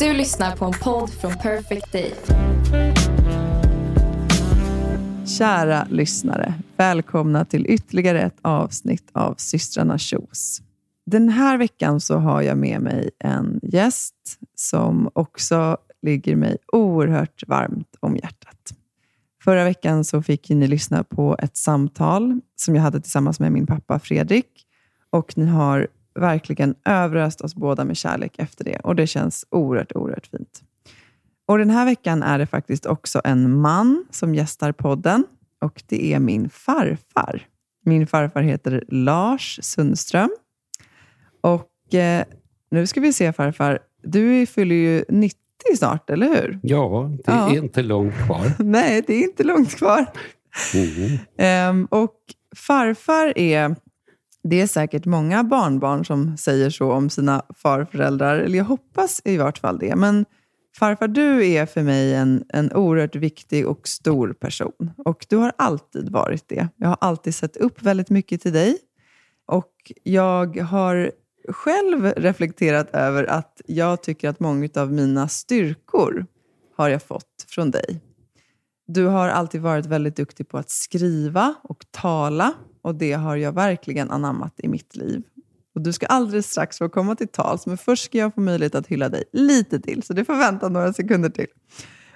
Du lyssnar på en podd från Perfect Day. Kära lyssnare, välkomna till ytterligare ett avsnitt av systrarna Kjos. Den här veckan så har jag med mig en gäst som också ligger mig oerhört varmt om hjärtat. Förra veckan så fick ni lyssna på ett samtal som jag hade tillsammans med min pappa Fredrik och ni har verkligen överöst oss båda med kärlek efter det och det känns oerhört, oerhört fint. Och Den här veckan är det faktiskt också en man som gästar podden och det är min farfar. Min farfar heter Lars Sundström. Och eh, nu ska vi se farfar, du fyller ju 90 snart, eller hur? Ja, det är Ja. inte långt kvar. Nej, det är inte långt kvar. Mhm. Ehm, och farfar är, det är säkert många barnbarn som säger så om sina farföräldrar, eller jag hoppas i vart fall det. Men farfar, du är för mig en, en oerhört viktig och stor person. Och du har alltid varit det. Jag har alltid sett upp väldigt mycket till dig. Och jag har själv reflekterat över att jag tycker att många av mina styrkor har jag fått från dig. Du har alltid varit väldigt duktig på att skriva och tala och det har jag verkligen anammat i mitt liv. Och Du ska alldeles strax få komma till tals, men först ska jag få möjlighet att hylla dig lite till, så du får vänta några sekunder till.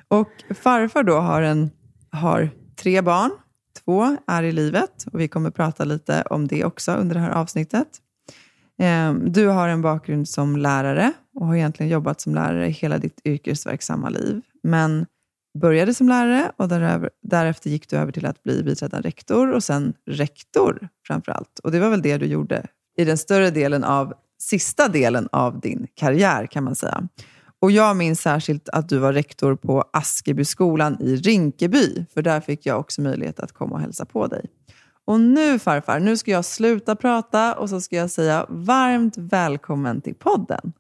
Och farfar då har, en, har tre barn. Två är i livet och vi kommer prata lite om det också under det här avsnittet. Ehm, du har en bakgrund som lärare och har egentligen jobbat som lärare hela ditt yrkesverksamma liv. Men började som lärare och däröver, därefter gick du över till att bli biträdande rektor och sen rektor framför allt. Och det var väl det du gjorde i den större delen av, sista delen av din karriär kan man säga. Och jag minns särskilt att du var rektor på Askebyskolan i Rinkeby, för där fick jag också möjlighet att komma och hälsa på dig. Och nu farfar, nu ska jag sluta prata och så ska jag säga varmt välkommen till podden.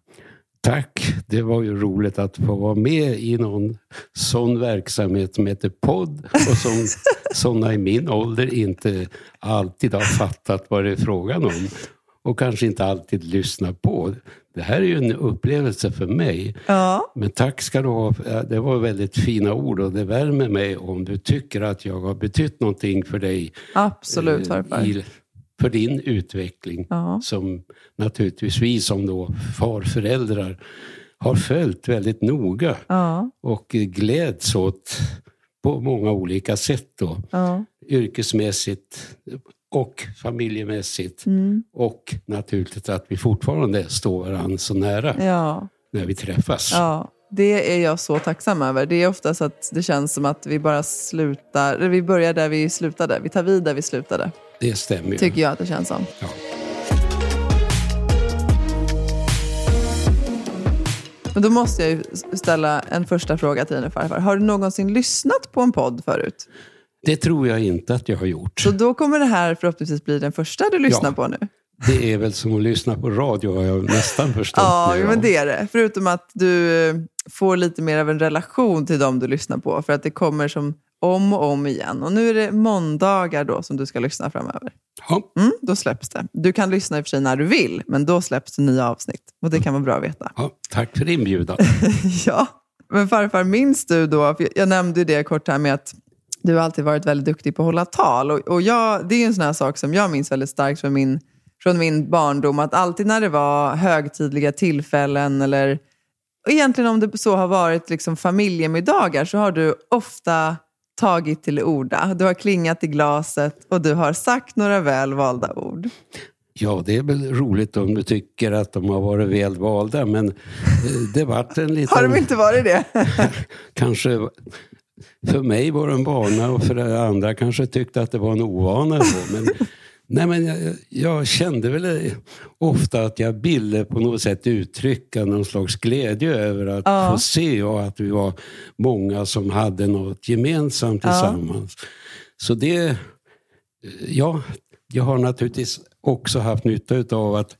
Tack, det var ju roligt att få vara med i någon sån verksamhet som heter podd och som sådana i min ålder inte alltid har fattat vad det är frågan om och kanske inte alltid lyssnar på. Det här är ju en upplevelse för mig. Ja, Men tack ska du ha. Det var väldigt fina ord och det värmer mig om du tycker att jag har betytt någonting för dig. absolut eh, farfar. i- för din utveckling. Ja. Som naturligtvis vi som då farföräldrar har följt väldigt noga Ja, och gläds åt på många olika sätt. Då. ja. Yrkesmässigt och familjemässigt. Mm. Och naturligtvis att vi fortfarande står varandra så nära ja. när vi träffas. Ja, det är jag så tacksam över. Det är ofta så att det känns som att vi bara slutar, vi börjar där vi slutade. Vi tar vid där vi slutade, Det stämmer ju. tycker jag att det känns som. Ja. Men då måste jag ju ställa en första fråga till dig nu farfar. Har du någonsin lyssnat på en podd förut? Det tror jag inte att jag har gjort. Så då kommer det här förhoppningsvis bli den första du lyssnar Ja. på nu. Det är väl som att lyssna på radio har jag nästan förstått Ja, men det är det. Förutom att du eh, får lite mer av en relation till dem du lyssnar på. För att det kommer som om och om igen. Och nu är det måndagar då som du ska lyssna framöver. Ja, Mm, då släpps det. Du kan lyssna i och för sig när du vill, men då släpps det nya avsnitt. Och det kan vara bra att veta. ja, tack för inbjudan. ja, men farfar, minns du då, för jag nämnde ju det kort här med att du har alltid varit väldigt duktig på att hålla tal. Och, och jag, det är en sån här sak som jag minns väldigt starkt från min, från min barndom. Att alltid när det var högtidliga tillfällen eller egentligen om det så har varit liksom familjemiddagar så har du ofta tagit till orda. Du har klingat i glaset och du har sagt några väl valda ord. Ja, det är väl roligt om du tycker att de har varit väl valda, men eh, det vart en liten... Har de inte varit det? kanske för mig var det en vana och för andra kanske tyckte att det var en ovana. Då. Men, nej, men jag, jag, kände väl ofta att jag ville på något sätt uttrycka någon slags glädje över att ja. få se och att vi var många som hade något gemensamt tillsammans. Ja. Så det, ja, jag har naturligtvis också haft nytta av att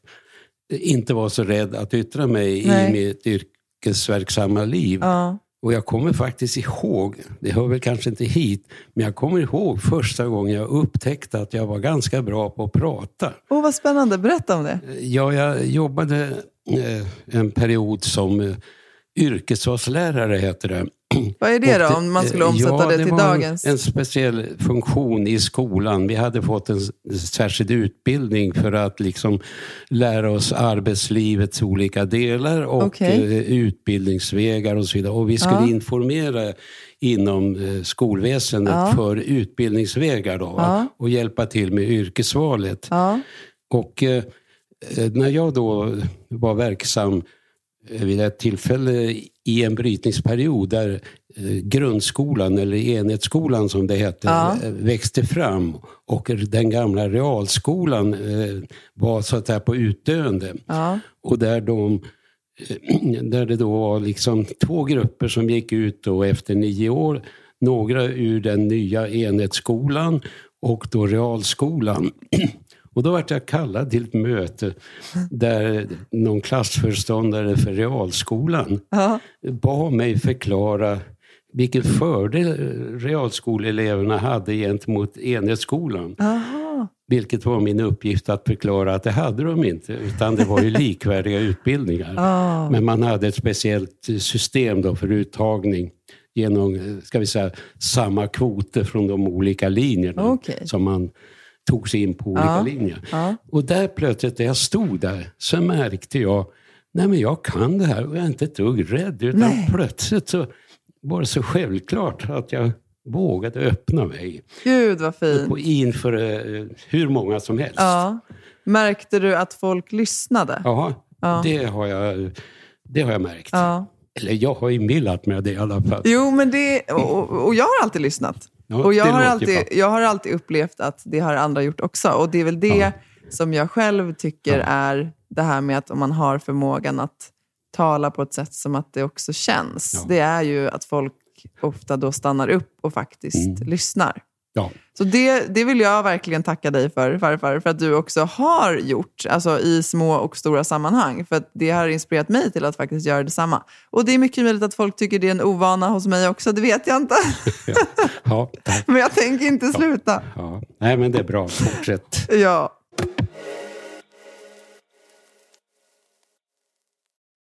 inte vara så rädd att yttra mig Nej. i mitt yrkesverksamma liv. Ja. Och jag kommer faktiskt ihåg, det hör väl kanske inte hit, men jag kommer ihåg första gången jag upptäckte att jag var ganska bra på att prata. Åh, oh, vad spännande. Berätta om det. Ja, jag jobbade eh, en period som eh, yrkesvalslärare, heter det. Vad är det då, om man skulle omsätta ja, det till det dagens? En, en speciell funktion i skolan. Vi hade fått en särskild utbildning för att liksom lära oss arbetslivets olika delar och okay. Eh, utbildningsvägar och så vidare. Och vi skulle ja. informera inom eh, skolväsendet ja. för utbildningsvägar då, ja. och hjälpa till med yrkesvalet. Och eh, när jag då var verksam vid ett tillfälle i en brytningsperiod där eh, grundskolan, eller enhetsskolan som det hette, ja. Eh, växte fram och den gamla realskolan eh, var så att säga på utdöende. Ja. Och där, de, där det då var liksom två grupper som gick ut då efter nio år. Några ur den nya enhetsskolan och då realskolan. Och då vart jag kallad till ett möte där någon klassföreståndare för realskolan ja. bad mig förklara vilken fördel realskoleeleverna hade gentemot enhetsskolan. Aha. Vilket var min uppgift att förklara att det hade de inte, utan det var ju likvärdiga utbildningar. Oh. Men man hade ett speciellt system då för uttagning genom ska vi säga, samma kvoter från de olika linjerna okay. som man tog sig in på olika ja. linjer. Ja. Och där plötsligt, när jag stod där, så märkte jag, nej men jag kan det här och jag är inte ett dugg rädd. Utan nej. plötsligt så var det så självklart att jag vågade öppna mig. Gud vad fint. inför uh, hur många som helst. Ja. Märkte du att folk lyssnade? Ja, ja. Det, har jag, det har jag märkt. Ja. Eller jag har inbillat mig det i alla fall. Jo, men det, och, och jag har alltid lyssnat. Ja, och jag har, alltid, jag har alltid upplevt att det har andra gjort också. Och det är väl det ja. som jag själv tycker ja. är det här med att om man har förmågan att tala på ett sätt som att det också känns. Det är ju att folk ofta då stannar upp och faktiskt mm. lyssnar. Ja. Så det, det vill jag verkligen tacka dig för, farfar, för att du också har gjort alltså i små och stora sammanhang. För det har inspirerat mig till att faktiskt göra detsamma. Och det är mycket möjligt att folk tycker det är en ovana hos mig också, det vet jag inte. Ja. Ja. men jag tänker inte sluta. Nej, men det är bra. Fortsätt. ja.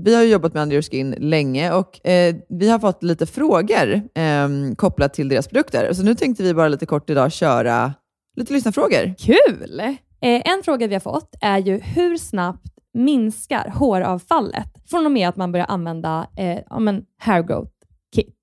Vi har jobbat med Under Your Skin länge och eh, vi har fått lite frågor eh, kopplat till deras produkter. Så nu tänkte vi bara lite kort idag köra lite lyssnarfrågor. Kul! Eh, en fråga vi har fått är ju hur snabbt minskar håravfallet från och med att man börjar använda eh, hair growth?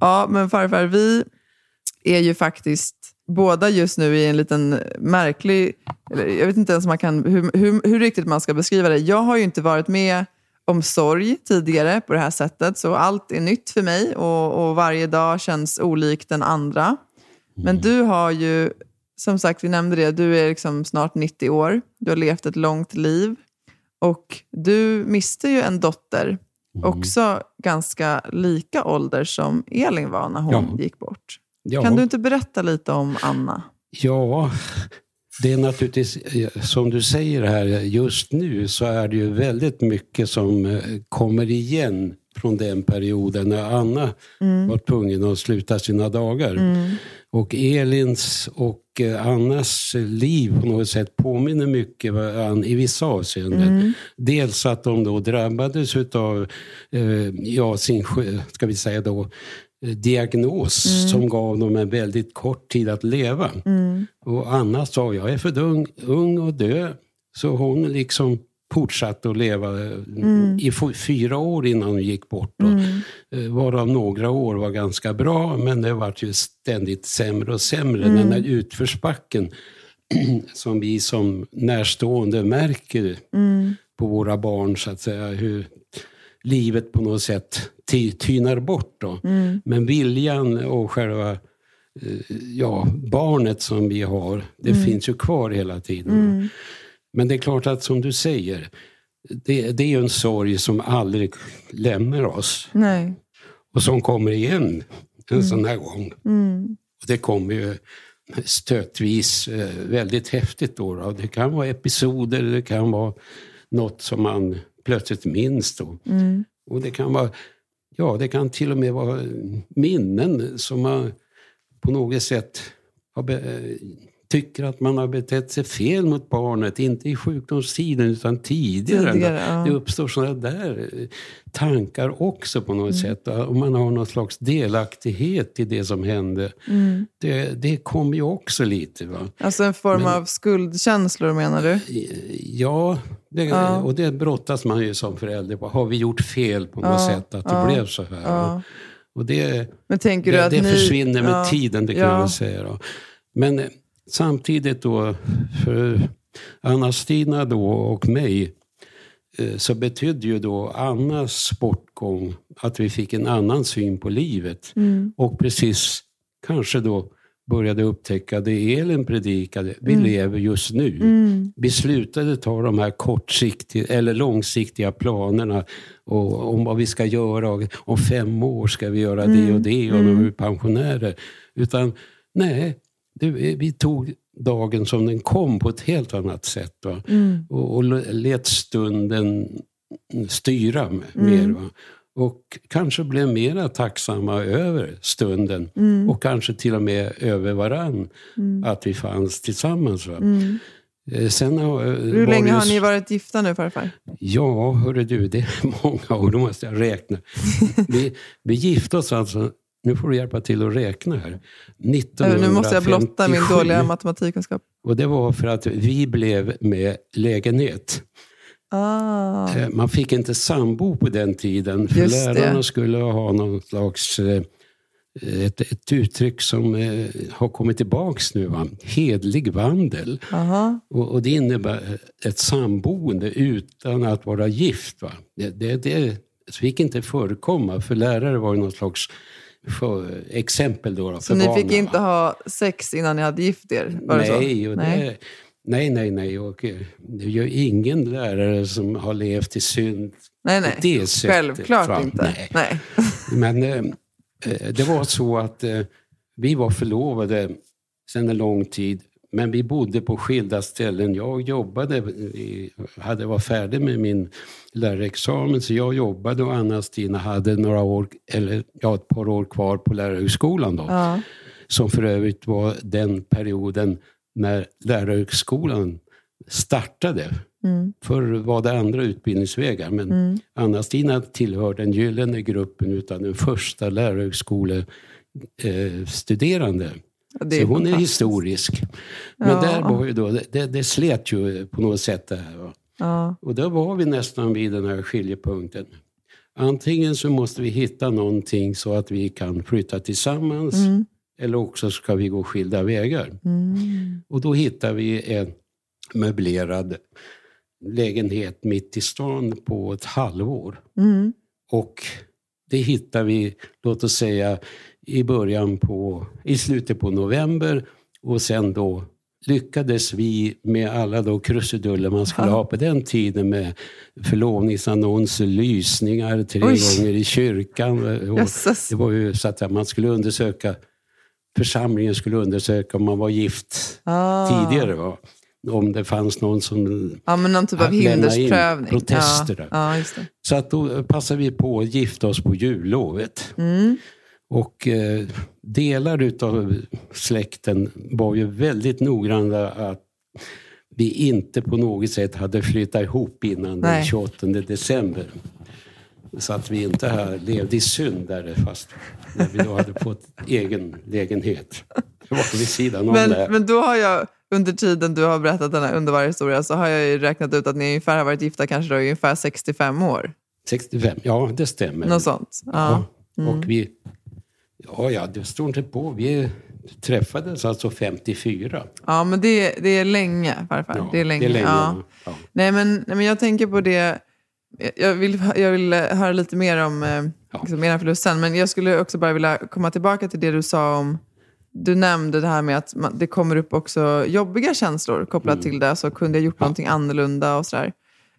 Ja, men farfar, vi är ju faktiskt båda just nu i en liten märklig... Eller jag vet inte ens man kan, hur, hur, hur riktigt man ska beskriva det. Jag har ju inte varit med om sorg tidigare på det här sättet, så allt är nytt för mig och, och varje dag känns olik den andra. Men du har ju, som sagt, vi nämnde det, du är liksom snart 90 år. Du har levt ett långt liv. Och du miste ju en dotter, också ganska lika ålder som Elin var när hon Ja. gick bort. Ja. Kan du inte berätta lite om Anna? Ja, det är naturligtvis eh, som du säger här, just nu så är det ju väldigt mycket som eh, kommer igen från den perioden när Anna var tvungen att sluta sina dagar. Och Elins och eh, Annas liv på något sätt påminner mycket varandra i vissa avseenden. Dels att de då drabbades av eh, ja, sin, ska vi säga då, eh, diagnos som gav dem en väldigt kort tid att leva. Och Anna sa, jag är för ung, ung och dö. Så hon liksom fortsatte att leva eh, i f- fyra år innan hon gick bort. Då. Eh, Varav några år var ganska bra, men det var ju ständigt sämre och sämre. Den här utförsbacken som vi som närstående märker på våra barn, så att säga, hur livet på något sätt ty- tynar bort. Då. Men viljan och själva eh, ja, barnet som vi har, det finns ju kvar hela tiden. Men det är klart att som du säger, det, det är ju en sorg som aldrig lämnar oss. Nej. Och som kommer igen en sån här gång. Mm. Och det kommer ju stötvis eh, väldigt häftigt då, då. Det kan vara episoder, det kan vara något som man plötsligt minns då. Mm. Och det kan vara, ja det kan till och med vara minnen som man på något sätt har tycker att man har betett sig fel mot barnet. Inte i sjukdomstiden utan tidigare. Tidigare, ja. Det uppstår sådana där eh, tankar också på Mm. något sätt. Och man har någon slags delaktighet i det som hände. Mm. Det, det kommer ju också lite. Va? Alltså en form Men- av skuldkänslor menar du? Ja, det, Ja. och det brottas man ju som förälder på. Har vi gjort fel på något Ja, sätt att det blev så här? Och det, Men tänker du det, att det ni... försvinner med tiden, det kan ja. väl säga. Då. Men eh, samtidigt då, för Anna-Stina då och mig, eh, så betydde ju då Annas bortgång att vi fick en annan syn på livet. Mm. Och precis kanske då började upptäcka det Elin predikade. Vi Mm. lever just nu. Vi slutade ta de här kortsiktiga eller långsiktiga planerna och, om vad vi ska göra. Om fem år ska vi göra det och det och när vi är pensionärer. Utan nej, det, vi tog dagen som den kom på ett helt annat sätt. Va? Och, och lät stunden styra m- mer. Va? Och kanske blev mera tacksamma över stunden och kanske till och med över varann. Att vi fanns tillsammans. Va? Eh, Sen har, eh, Hur länge har ni varit gifta nu farfar? Ja, hörru du, det är många år, då måste jag räkna. Vi, vi gifte oss alltså, nu får du hjälpa till att räkna här, 1957. Nu måste jag blotta min dåliga matematikkunskap. Och det var för att vi blev med lägenhet. Ah. Eh, Man fick inte sambo på den tiden, för Just det. lärarna skulle ha någon slags eh, ett, ett uttryck som eh, har kommit tillbaks nu, va? hedlig vandel. Och, och det innebär ett samboende utan att vara gift. Va? Det, det, det fick inte förekomma, för lärare var ju någon slags för, exempel då. då Så för ni barnen, fick inte va? ha sex innan ni hade gift er? Så? Nej, och det, nej, nej, nej. Och, eh, det är ju ingen lärare som har levt i synd nej, nej. det sättet. Självklart va? inte. Nej. Nej. Men eh, eh, det var så att eh, vi var förlovade sedan en lång tid. Men vi bodde på skilda ställen. Jag jobbade, hade var färdig med min lärarexamen, så jag jobbade och Anna-Stina hade några år, eller ja, ett par år kvar på lärarhögskolan. Då, Ja. Som för övrigt var den perioden när lärarhögskolan startade. Mm. Förr var det andra utbildningsvägar, men Mm. Anna-Stina tillhör den gyllene gruppen utav den första lärarhögskolestuderande. Det Så hon är historisk. Men Ja. där var ju då, det, det slet ju på något sätt det här. Ja. Och då var vi nästan vid den här skiljepunkten. Antingen så måste vi hitta någonting så att vi kan flytta tillsammans Mm. eller också ska vi gå skilda vägar. Mm. Och då hittar vi en möblerad lägenhet mitt i stan på ett halvår. Mm. Och det hittar vi, låt oss säga, i början på, i slutet på november och sen då lyckades vi med alla då krusiduller man skulle Ja. ha på den tiden med förlovningsannonser, lysningar tre Oj. gånger i kyrkan. Det var ju så att man skulle undersöka, församlingen skulle undersöka om man var gift Ah. tidigare. Va? Om det fanns någon som Ja, men någon typ av hindersprövning. protester Ja. ja. Så att då passade vi på att gifta oss på jullovet. Mm. Och eh, delar utav släkten var ju väldigt noggranna att vi inte på något sätt hade flyttat ihop innan den Nej. 28 december. Så att vi inte här levde i synd där fast när vi då hade fått egen lägenhet. Det var vid sidan om Men, det. men då har jag, under tiden du har berättat den här underbara historien, så har jag räknat ut att ni ungefär har varit gifta kanske då i ungefär 65 år. 65, ja det stämmer. Något sånt. Ja. Mm. Ja, och vi... Ja, ja, det står inte på. Vi träffades alltså 54. Ja, men det, det är länge, farfar. Ja, det är länge. ja. ja. Ja. Nej, men, nej, men jag tänker på det. Jag vill, jag vill höra lite mer om eh, Ja. liksom, era förlust sen, men jag skulle också bara vilja komma tillbaka till det du sa om du nämnde det här med att det kommer upp också jobbiga känslor kopplat Mm. till det. Så kunde jag gjort någonting annorlunda och sådär.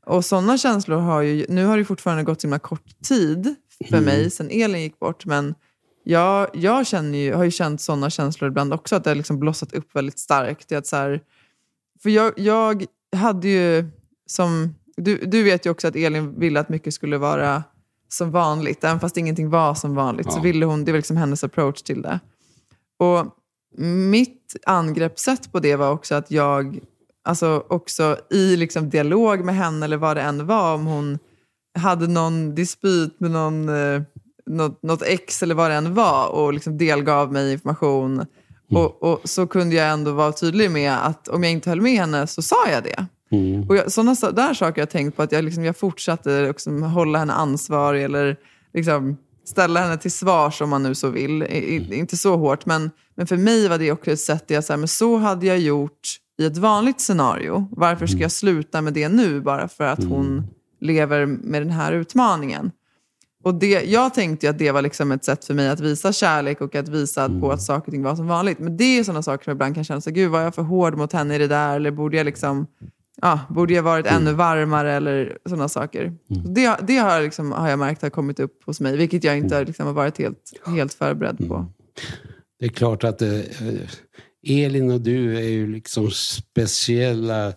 Och sådana känslor har ju, nu har det fortfarande gått så himla kort tid för Mm. mig sen Elin gick bort. Men jag, jag känner ju, har ju känt sådana känslor ibland också, att det har liksom blossat upp väldigt starkt. Att så här, för jag, jag hade ju, som, du, du vet ju också att Elin ville att mycket skulle vara som vanligt. Även fast ingenting var som vanligt så Ja. ville hon, det var liksom hennes approach till det. Och mitt angreppssätt på det var också att jag, alltså också i liksom dialog med henne eller vad det än var, om hon hade någon dispyt med någon, eh, något, något ex eller vad det än var och liksom delgav mig information. Och, och så kunde jag ändå vara tydlig med att om jag inte höll med henne så sa jag det. Mm. Och jag, sådana så- där saker har jag tänkt på, att jag, liksom, jag fortsatte liksom, hålla henne ansvarig eller liksom, ställa henne till svars om man nu så vill. I, i, inte så hårt, men, men för mig var det också ett sätt där jag sa, men så hade jag gjort i ett vanligt scenario. Varför ska jag sluta med det nu bara för att hon lever med den här utmaningen? Och det, jag tänkte ju att det var liksom ett sätt för mig att visa kärlek och att visa på att saker och ting var som vanligt. Men det är sådana saker som jag ibland kan känna, så, gud var jag för hård mot henne i det där? Eller borde jag liksom ja, borde jag varit ännu varmare eller sådana saker. Det, det har, liksom, har jag märkt har kommit upp hos mig, vilket jag inte liksom, har varit helt, helt förberedd på. Det är klart att eh, Elin och du är ju liksom speciella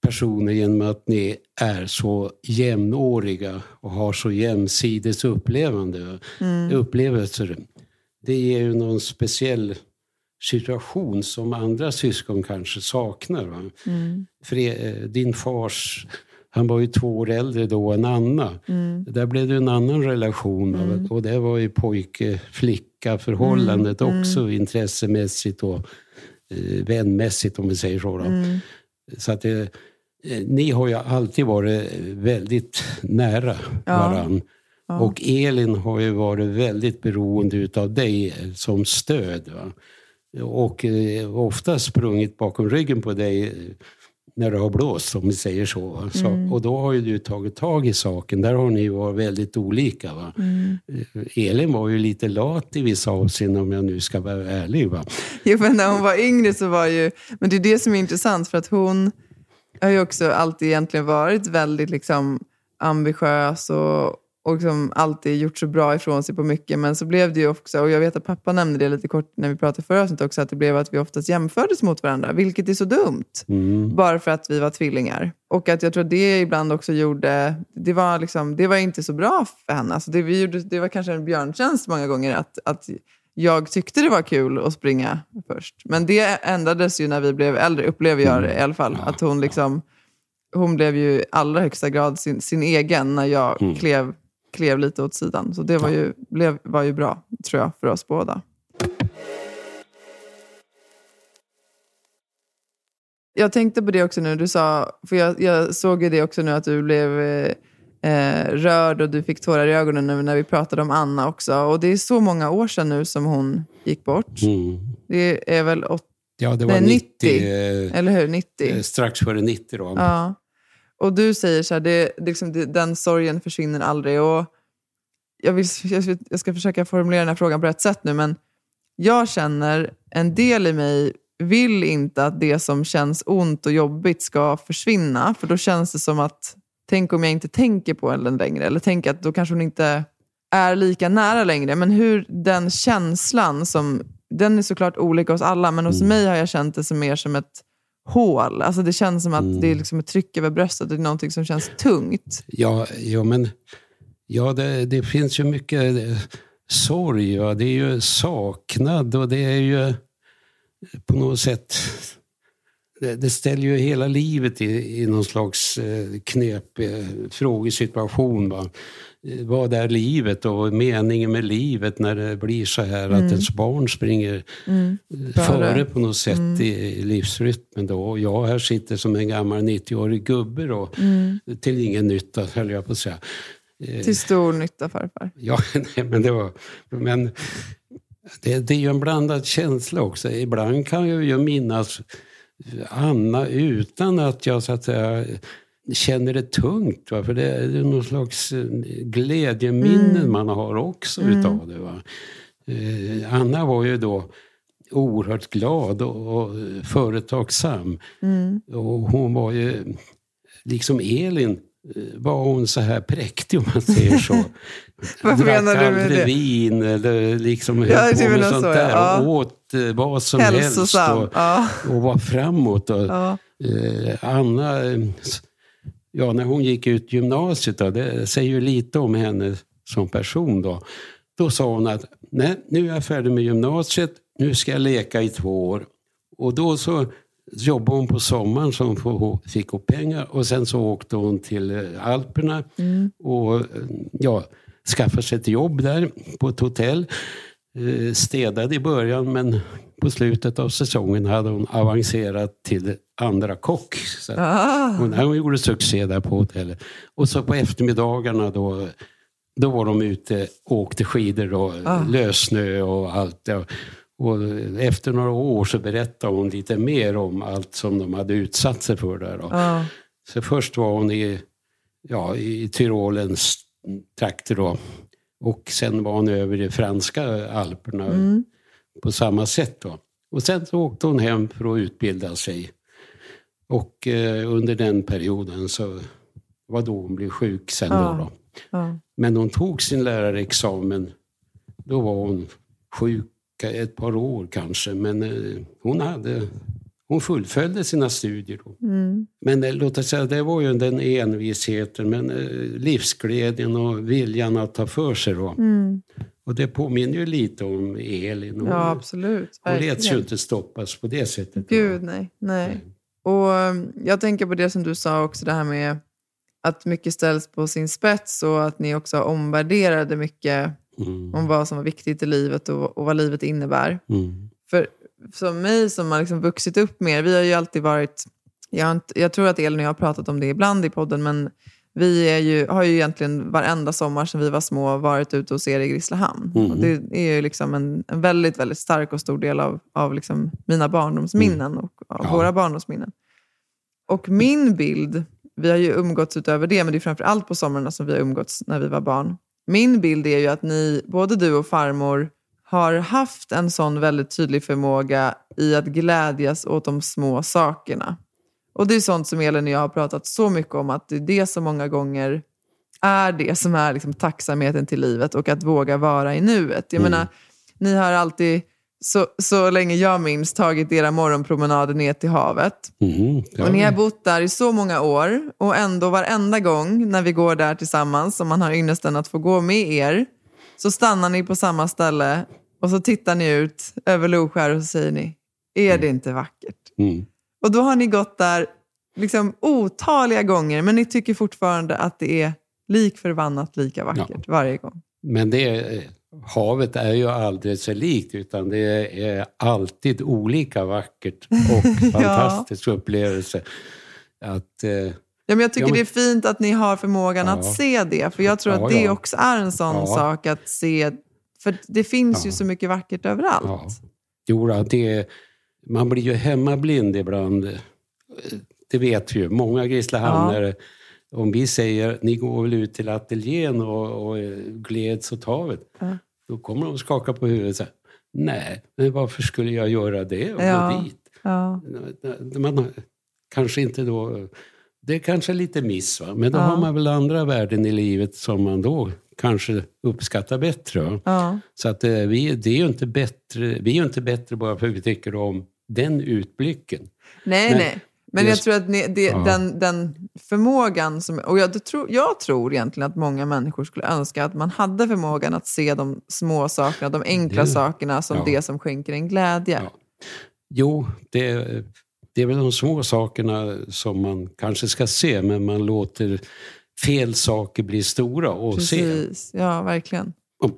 personer genom att ni är så jämnåriga och har så jämsides upplevande, upplevelser. Det ger ju någon speciell situation som andra syskon kanske saknar. Va? För eh, din fars, han var ju två år äldre då än Anna. Där blev det en annan relation. va? Och det var ju pojke-flicka förhållandet också intressemässigt och eh, vänmässigt om vi säger så. Då. Så att det, ni har ju alltid varit väldigt nära varann. Och Elin har ju varit väldigt beroende utav dig eh, som stöd. Va? Och eh, ofta sprungit bakom ryggen på dig eh, när det har blåst, om vi säger så. så Och då har ju du tagit tag i saken. Där har ni varit väldigt olika. Va? Eh, Elin var ju lite lat i vissa avseenden om jag nu ska vara ärlig. Va? Jo, men när hon var yngre så var ju... Men det är det som är intressant, för att hon har ju också alltid egentligen varit väldigt liksom, ambitiös och, och liksom alltid gjort så bra ifrån sig på mycket. Men så blev det ju också, och jag vet att pappa nämnde det lite kort när vi pratade förra avsnittet också, att det blev att vi oftast jämfördes mot varandra, vilket är så dumt. Mm. Bara för att vi var tvillingar. Och att jag tror att det ibland också gjorde, det var, liksom, det var inte så bra för henne. Alltså det, vi gjorde, det var kanske en björntjänst många gånger att, att jag tyckte det var kul att springa först. Men det ändrades ju när vi blev äldre, upplever jag det i alla fall. Att hon liksom, hon blev ju i allra högsta grad sin, sin egen när jag Mm. klev, klev lite åt sidan. Så det var ju, blev, var ju bra, tror jag, för oss båda. Jag tänkte på det också nu, du sa, för jag, jag såg ju det också nu att du blev eh, rörd och du fick tårar i ögonen nu när vi pratade om Anna också. Och det är så många år sedan nu som hon gick bort. Mm. Det är väl åt, Ja, det var Nej, 90. 90, eh, eller hur? 90? eh, strax före 90 då. Ja. Och du säger så här, det, det, liksom, det, den sorgen försvinner aldrig. Och jag, vill, jag, jag ska försöka formulera den här frågan på rätt sätt nu, men jag känner, en del i mig vill inte att det som känns ont och jobbigt ska försvinna. För då känns det som att, tänk om jag inte tänker på den längre. Eller tänk att då kanske hon inte är lika nära längre. Men hur den känslan, som, den är såklart olika hos alla, men hos mig har jag känt det som mer som ett hål. Alltså det känns som att det är liksom ett tryck över bröstet. Det är någonting som känns tungt. Ja, ja men ja, det, det finns ju mycket eh, sorg. Va? Det är ju saknad och det är ju på något sätt... Det, det ställer ju hela livet i, i någon slags eh, knepig eh, frågesituation. Va? Eh, Vad är livet och meningen med livet när det blir så här att ens barn springer eh, före på något sätt i, i livsrytmen. Då. Och jag här sitter som en gammal 90-årig gubbe då, till ingen nytta höll jag på att säga. Till stor nytta farfar. Ja, nej, men det var... Men det, det är ju en blandad känsla också. Ibland kan jag ju minnas Anna utan att jag så att säga känner det tungt. Va? För det är någon slags eh, glädjeminnen man har också utav det. Va? Eh, Anna var ju då oerhört glad och, och företagsam. Och hon var ju, liksom Elin, var hon så här präktig om man säger så. Vad menar du med det? vin eller liksom höll Ja, på du med sånt så, där. Ja. Och åt eh, vad som Hälsosam. helst. Och, Ja. och var framåt. Och, Ja. eh, Anna, eh, ja, när hon gick ut gymnasiet, då, det säger ju lite om henne som person. Då, då sa hon att nej, nu är jag färdig med gymnasiet, nu ska jag leka i två år. Och då så jobbade hon på sommaren så hon fick ihop pengar och sen så åkte hon till eh, Alperna och eh, ja, skaffade sig ett jobb där på ett hotell. Eh, Städade i början men på slutet av säsongen hade hon avancerat till andra kock. Så Ah. hon, hon gjorde succé där på hotellet. Och så på eftermiddagarna då, då var de ute och åkte skidor då, lössnö och allt. Och efter några år så berättade hon lite mer om allt som de hade utsatt sig för där. Då. Ja. Så först var hon i, ja, i Tyrolens trakter då. Och sen var hon över i franska alperna på samma sätt. Då. Och sen så åkte hon hem för att utbilda sig. Och eh, under den perioden så var då hon blev sjuk sen. Ja. Då, då. Ja. Men hon tog sin lärarexamen. Då var hon sjuk ett par år kanske. Men eh, hon, hade, hon fullföljde sina studier. Då. Mm. Men eh, låt oss säga, det var ju den envisheten, men eh, livsglädjen och viljan att ta för sig. Då. Och det påminner ju lite om Elin. Hon, Mm. ja, absolut. hon lät ju inte stoppas på det sättet. Gud, nej. nej. Och Jag tänker på det som du sa också, det här med att mycket ställs på sin spets och att ni också omvärderade mycket Mm. om vad som var viktigt i livet och, och vad livet innebär. Mm. För som mig som har liksom vuxit upp mer, vi har ju alltid varit, jag, inte, jag tror att Elin och jag har pratat om det ibland i podden, men vi ju, har ju egentligen varenda sommar sedan vi var små varit ute hos er i Grisslehamn. Mm. Och det är ju liksom en, en väldigt, väldigt stark och stor del av, av liksom mina barndomsminnen och av Ja. våra barndomsminnen. Och min bild, vi har ju umgåtts utöver det, men det är framför allt på somrarna som vi har umgåtts när vi var barn. Min bild är ju att ni, både du och farmor, har haft en sån väldigt tydlig förmåga i att glädjas åt de små sakerna. Och det är sånt som Elin och jag har pratat så mycket om, att det är det som många gånger är det som är liksom tacksamheten till livet och att våga vara i nuet. Jag Mm. menar, ni har alltid, så, så länge jag minns, tagit era morgonpromenader ner till havet. Ja. Och ni har bott där i så många år och ändå varenda gång när vi går där tillsammans, och man har ynnesten att få gå med er, så stannar ni på samma ställe och så tittar ni ut över Loskär och så säger ni, är det inte vackert? Mm. Och då har ni gått där liksom otaliga gånger, men ni tycker fortfarande att det är lik förbannat lika vackert varje gång. Men det, havet är ju aldrig så likt, utan det är alltid olika vackert och fantastisk upplevelse. Att, eh, Ja, men jag tycker Ja, men- det är fint att ni har förmågan Ja. att se det, för jag tror Ja, att det ja. också är en sån Ja. sak att se, för det finns ju Ja. så mycket vackert överallt. ja. Jo, det, man blir ju hemmablind ibland. Det vet vi ju. Många Grisslehamnare, om vi säger ni går väl ut till ateljén och, och eh, gleds åt havet, Ja. då kommer de skaka på huvudet och säga nej, men varför skulle jag göra det och Ja. gå dit? Ja. Man kanske inte då... Det är kanske lite miss, va? men då Ja. har man väl andra värden i livet som man då kanske uppskattar bättre. Ja. Så att eh, vi, det är ju inte bättre, vi är inte bättre bara för att vi tycker om den utblicken. Nej, Men nej. Men jag tror att ni, det, Ja. den, den förmågan, som, och jag, tror, jag tror egentligen att många människor skulle önska att man hade förmågan att se de små sakerna, de enkla Det- sakerna som ja. det som skänker en glädje. Ja. Jo, det, det är väl de små sakerna som man kanske ska se, men man låter fel saker bli stora och se. Precis, ja verkligen. Och-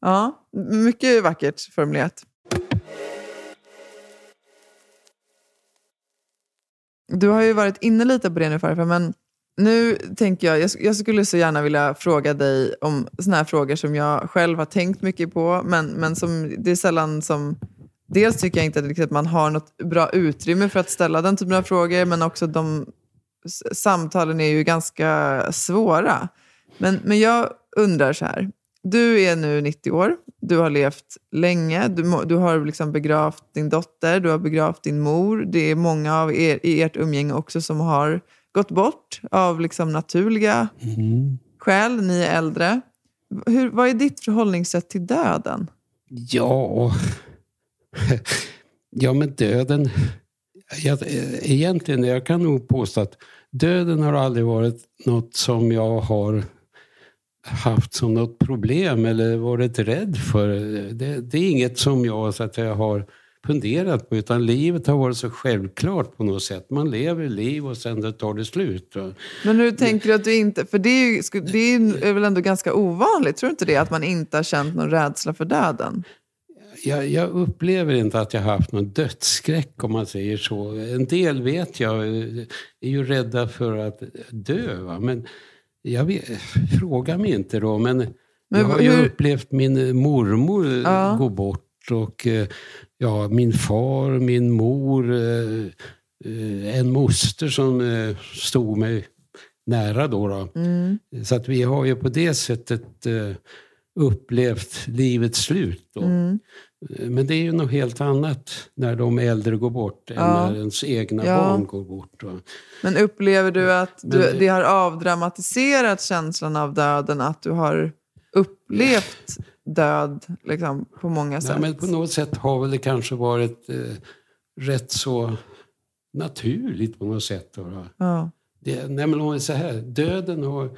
Ja, mycket vackert formulerat. Du har ju varit inne lite på det nu farfar, men nu tänker jag, jag, jag skulle så gärna vilja fråga dig om såna här frågor som jag själv har tänkt mycket på, men, men som det är sällan som Dels tycker jag inte att man har något bra utrymme för att ställa den typen av frågor, men också de samtalen är ju ganska svåra. Men, men jag undrar så här. Du är nu 90 år, du har levt länge, du, du har liksom begravt din dotter, du har begravt din mor. Det är många av er i ert umgänge också som har gått bort av liksom naturliga Mm. skäl. Ni är äldre. Hur, vad är ditt förhållningssätt till döden? Ja, ja men döden... Jag, egentligen, jag kan nog påstå att döden har aldrig varit något som jag har haft som något problem eller varit rädd för. Det, det är inget som jag så att jag har funderat på utan livet har varit så självklart på något sätt. Man lever liv och sen det tar det slut. Men hur tänker du att du inte... För det är, ju, det är väl ändå ganska ovanligt, tror du inte det? Att man inte har känt någon rädsla för döden? Jag, jag upplever inte att jag har haft någon dödsskräck om man säger så. En del vet jag eh, är ju rädda för att dö. Va? Men jag vet, fråga mig inte då. Men, Men jag har ju hur- upplevt min mormor eh, Ja. gå bort och eh, ja, min far, min mor, eh, eh, en moster som eh, stod mig nära då. då. Mm. Så att vi har ju på det sättet eh, upplevt livets slut. Då. Mm. Men det är ju något helt annat när de äldre går bort än Ja. när ens egna Ja. barn går bort. Men upplever du att du, Men- det har avdramatiserat känslan av döden? Att du har upplevt död liksom, på många sätt? Nej, men på något sätt har väl det kanske varit eh, rätt så naturligt på något sätt. Då, ja. Det, nej, men om säger här, döden har,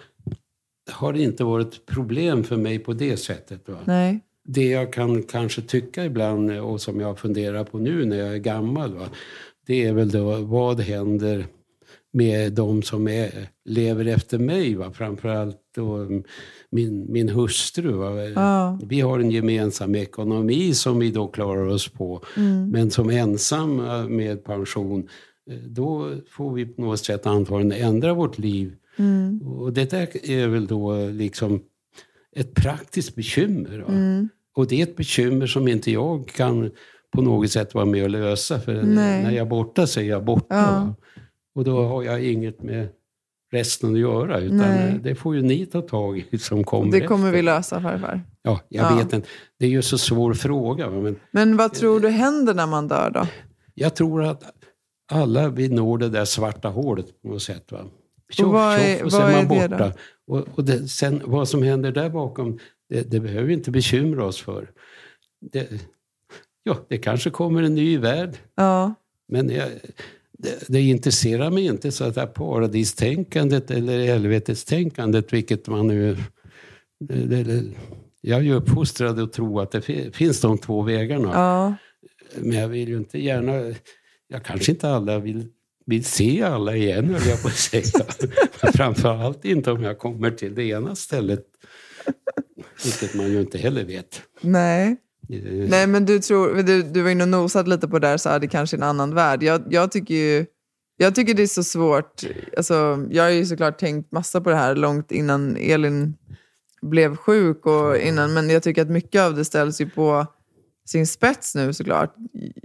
har inte varit ett problem för mig på det sättet. Va? Nej. Det jag kan kanske tycka ibland och som jag funderar på nu när jag är gammal. Va? Det är väl då vad händer med de som är, lever efter mig. Va? Framförallt då min, min hustru. Ja. Vi har en gemensam ekonomi som vi då klarar oss på. Mm. Men som ensamma med pension, eh, då får vi på något sätt antagligen ändra vårt liv. Mm. Och det där är väl då liksom ett praktiskt bekymmer. Mm. Och det är ett bekymmer som inte jag kan på något sätt vara med och lösa. För Nej. när jag är borta så är jag borta. Ja. Och då har jag inget med resten att göra. Utan Nej. det får ju ni ta tag i som kommer Det kommer efter. vi lösa farfar. Ja, jag Ja. vet inte. Det är ju så svår fråga. Men Men vad tror du händer när man dör då? jag tror att alla vi når det där svarta hålet på något sätt. Va? Tjoff, Och vad är- tjoff, och vad är man borta. Och, och det, sen, vad som händer där bakom, det, det behöver vi inte bekymra oss för. Det, ja, det kanske kommer en ny värld. Ja. Men jag, det, det intresserar mig inte så att det här paradistänkandet eller helvetestänkandet, vilket man nu... Jag är ju uppfostrad att tro att det fi- finns de två vägarna. Ja. Men jag vill ju inte gärna... Jag kanske inte alla vill, vill se alla igen, höll jag på att säga. Framförallt inte om jag kommer till det ena stället. Vilket man ju inte heller vet. Nej. Eh, Nej, men du, tror, du, du var inne och nosade lite på det där, så här, det kanske är en annan värld. Jag, jag, tycker ju, jag tycker det är så svårt. Alltså, jag har ju såklart tänkt massa på det här långt innan Elin blev sjuk. Och innan, men jag tycker att mycket av det ställs ju på sin spets nu såklart.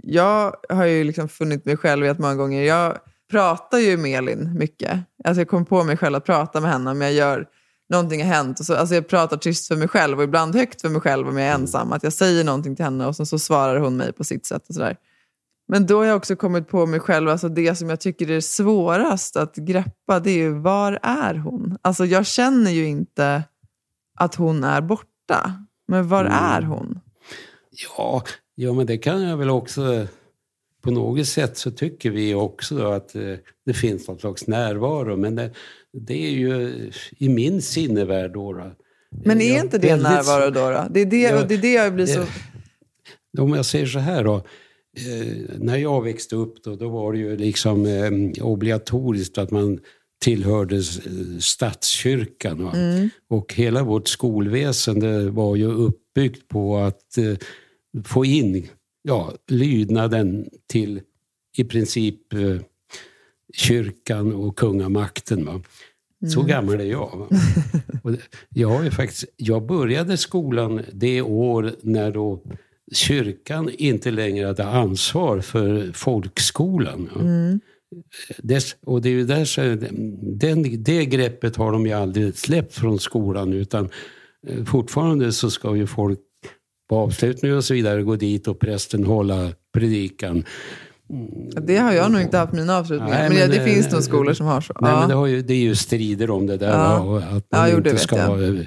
Jag har ju liksom funnit mig själv i att många gånger, jag pratar ju med Elin mycket. Alltså jag kommer på mig själv att prata med henne om jag gör någonting har hänt. Och så, alltså jag pratar tyst för mig själv och ibland högt för mig själv om jag är ensam. Att jag säger någonting till henne och sen så svarar hon mig på sitt sätt. och sådär. Men då har jag också kommit på mig själv, alltså det som jag tycker är svårast att greppa, det är ju var är hon? Alltså jag känner ju inte att hon är borta. Men var är hon? Ja, ja, men det kan jag väl också... På något sätt så tycker vi också att eh, det finns någon slags närvaro. Men det, det är ju i min sinnevärld då. då. Men är Jag- inte det väldigt närvaro då? då? Det är det, Ja, och det är det jag blir så... Om jag säger så här då. Eh, när jag växte upp då, då var det ju liksom eh, obligatoriskt att man tillhörde statskyrkan. Va? Och hela vårt skolväsende var ju uppbyggt på att få in ja, lydnaden till i princip eh, kyrkan och kungamakten. Va? Så gammal är jag. Det- jag, ju faktiskt, jag började skolan det år när då kyrkan inte längre hade ansvar för folkskolan. va. Dess, och det är ju där så, den, det greppet har de ju aldrig släppt från skolan utan eh, fortfarande så ska ju folk på avslutning och så vidare gå dit och prästen hålla predikan. Det har jag nog inte haft mina avslutningar. Nej, men ja, men, det finns eh, nog skolor som har så. Nej, ja. men det, har ju, det är ju strider om det där. Ja. att Ja, man det inte ska jag.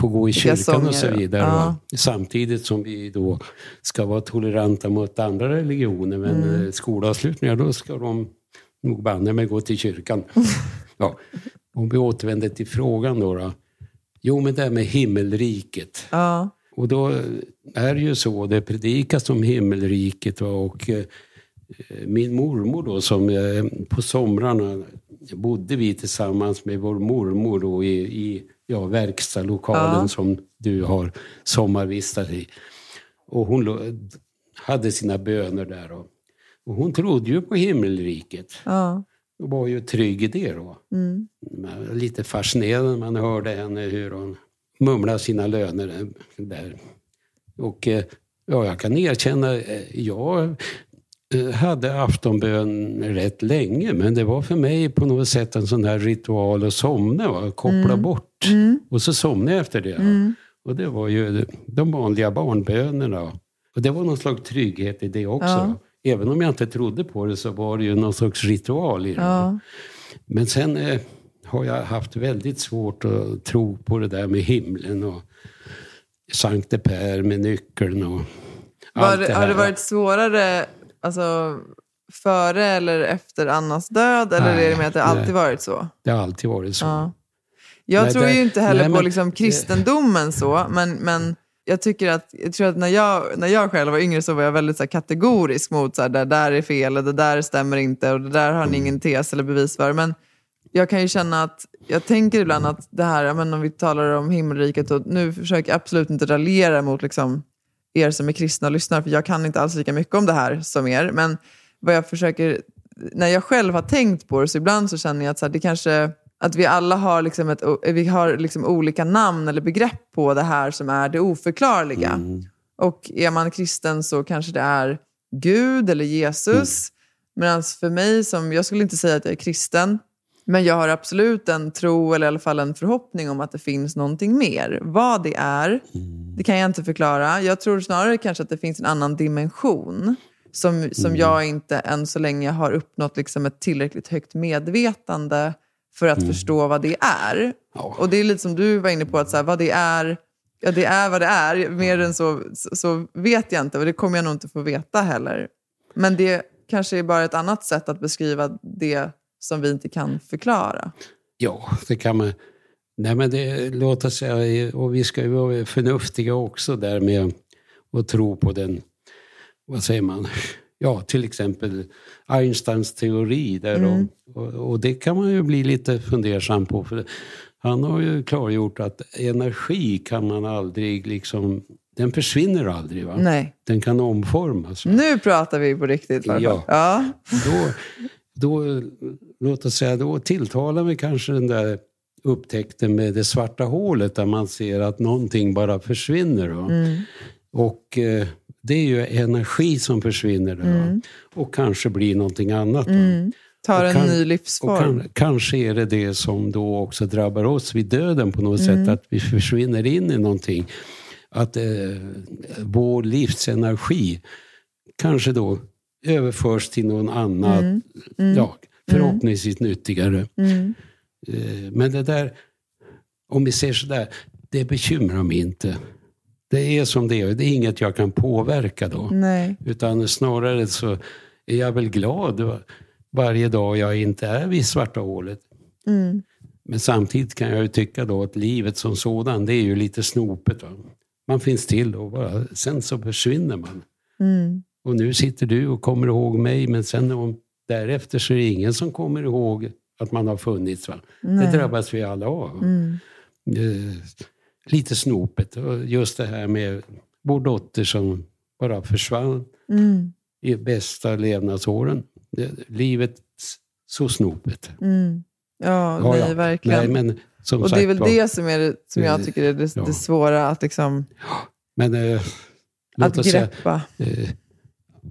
få gå i kyrkan och så vidare. ja. Samtidigt som vi då ska vara toleranta mot andra religioner. Men Mm. eh, skolavslutningar, då ska de nog banne mig gå till kyrkan. ja. Om vi återvänder till frågan då. då. Jo, men det här med himmelriket. Och då är det ju så, det predikas om himmelriket och eh, min mormor då som eh, på somrarna bodde vi tillsammans med vår mormor då i, i ja, verkstadslokalen Ja. som du har sommarvistat i. Och hon hade sina böner där. Och, och hon trodde ju på himmelriket Ja. och var ju trygg i det då. Mm. Lite fascinerande när man hörde henne hur hon mumlade sina löner där. Och eh, ja, jag kan erkänna, eh, jag eh, hade aftonbön rätt länge men det var för mig på något sätt en sån här ritual att somna, va? koppla bort. Och så somnade jag efter det. va. Och det var ju de vanliga barnbönerna. Och det var någon slags trygghet i det också. Ja. Även om jag inte trodde på det så var det ju någon slags ritual i det. Ja. Men sen eh, har jag haft väldigt svårt att tro på det där med himlen och Sankte Per med nyckeln och Var, allt det- det har här. det varit svårare alltså, före eller efter Annas död? Eller Nej, är det med att det alltid nej. varit så? Det har alltid varit så. Ja. Jag Nej, tror det- ju inte heller nej, på men- liksom kristendomen så, men, men jag tycker att, jag tror att när jag, när jag själv var yngre så var jag väldigt så här, kategorisk mot så här, det där är fel, och det där stämmer inte och det där har Mm. ni ingen tes eller bevis för. Men jag kan ju känna att, jag tänker ibland att det här, men om vi talar om himmelriket, och nu försöker jag absolut inte raljera mot liksom, er som är kristna och lyssnar, för jag kan inte alls lika mycket om det här som er. Men vad jag försöker, när jag själv har tänkt på det, så ibland så känner jag att så här, det kanske, att vi alla har, liksom ett, vi har liksom olika namn eller begrepp på det här som är det oförklarliga. Och är man kristen så kanske det är Gud eller Jesus. Medan för mig, som, jag skulle inte säga att jag är kristen, men jag har absolut en tro eller i alla fall en förhoppning om att det finns någonting mer. Vad det är, det kan jag inte förklara. Jag tror snarare kanske att det finns en annan dimension som, som jag inte än så länge har uppnått liksom ett tillräckligt högt medvetande för att förstå vad det är. Ja. Och det är lite som du var inne på, att så här, vad det är, ja det är vad det är. Mer än så, så, så vet jag inte och det kommer jag nog inte få veta heller. Men det kanske är bara ett annat sätt att beskriva det som vi inte kan förklara. Ja, det kan man. Nej, men det låter sig, och vi ska ju vara förnuftiga också där med att tro på den, vad säger man, ja till exempel Einsteins teori där Mm. och, och, och det kan man ju bli lite fundersam på för han har ju klargjort att energi kan man aldrig liksom, den försvinner aldrig va? Nej. Den kan omformas. Va? Nu pratar vi på riktigt. farfar. Ja. ja. då, då, låt oss säga, då tilltalar vi kanske den där upptäckten med det svarta hålet där man ser att någonting bara försvinner. Mm. Och eh, det är ju energi som försvinner va? och kanske blir någonting annat. Mm. Tar en kan- ny livsform. kan, kanske är det det som då också drabbar oss vid döden på något sätt, att vi försvinner in i någonting. Att eh, vår livsenergi kanske då överförs till någon annan, ja, förhoppningsvis nyttigare. Mm. Eh, men det där, om vi ser sådär, det bekymrar mig inte. Det är som det är, det är inget jag kan påverka då. Nej. Utan snarare så är jag väl glad va- varje dag jag inte är vid svarta hålet. Mm. Men samtidigt kan jag ju tycka då att livet som sådan, det är ju lite snopet. Va? Man finns till och bara, sen så försvinner man. Mm. Och nu sitter du och kommer ihåg mig, men sen om, därefter så är det ingen som kommer ihåg att man har funnits. Va? Det drabbas vi alla av. Mm. Eh, lite snopet. Och just det här med vår dotter som bara försvann Mm. i bästa levnadsåren. Det, livet så snopet. Mm. Ja, Ja, nej, verkligen. Nej, men som och sagt det är väl var, det som, är det, som jag Eh, tycker är det, ja. det svåra, att, liksom, Men eh, att oss säga, greppa. eh,